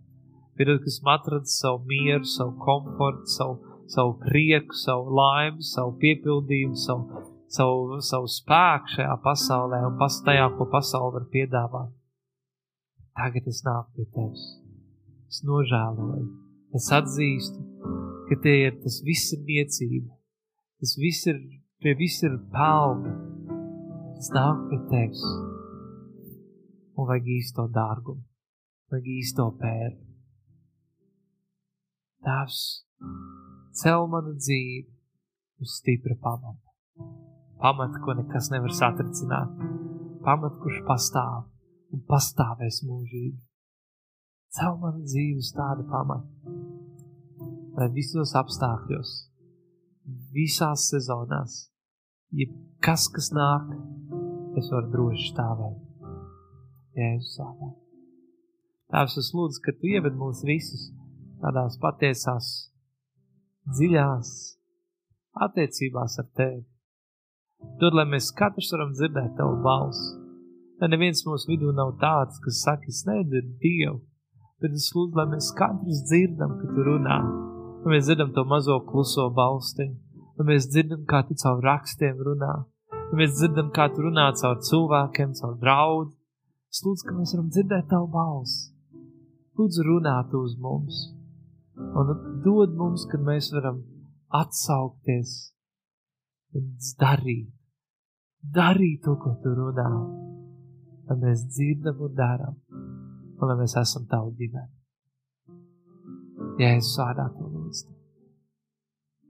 A: Piedod, ka esmu atradis savu mieru, savu komfortu, savu, savu prieku, savu laimi, savu piepildījumu, savu, savu, savu spēku šajā pasaulē un pas, tajā, ko pasaule var piedāvāt. Tagad es nāku pie tevis. Es nožēloju. Es atzīstu, ka tie ir, tas viss ir niecība, tas viss ir, pie viss ir pelni, tas nāk pie tevis. Un vajag īsto dārgumu, vajag īsto pēru. Tēvs, cel manu dzīvi uz stipra pamata. Pamata, ko nekas nevar satricināt. Pamata, kurš pastāv un pastāvēs mūžīgi. Cel manu dzīvi uz tādu pamatu lai visos apstākļos, visās sezonās, jebkas, kas nāk, es varu droši stāvēt. Jēzus vārdā. Tēvs, es lūdzu, ka tu ieved mūs visus tādās patiesās, dziļās attiecībās ar tevi. Dod, lai mēs katrs varam dzirdēt tavu balsi. Lai neviens mūsu vidū nav tāds, kas saka, es nedzirdu Dievu, bet es lūdzu, lai mēs katrs dzirdam, ka tu runā Un mēs dzirdam to mazo kluso balstiņu. Un mēs dzirdam, kā tu caur rakstiem runā. Un mēs dzirdam, kā tu runā caur cilvēkiem, caur draudu. Es lūdzu, ka mēs varam dzirdēt tavu balsi. Lūdzu, runāt uz mums. Un dod mums, kad mēs varam atsaukties un darīt. Darīt to, ko tu runā. Lai mēs dzirdam un darām. Un lai mēs esam tavu ģimeni. Jēzus vārdā to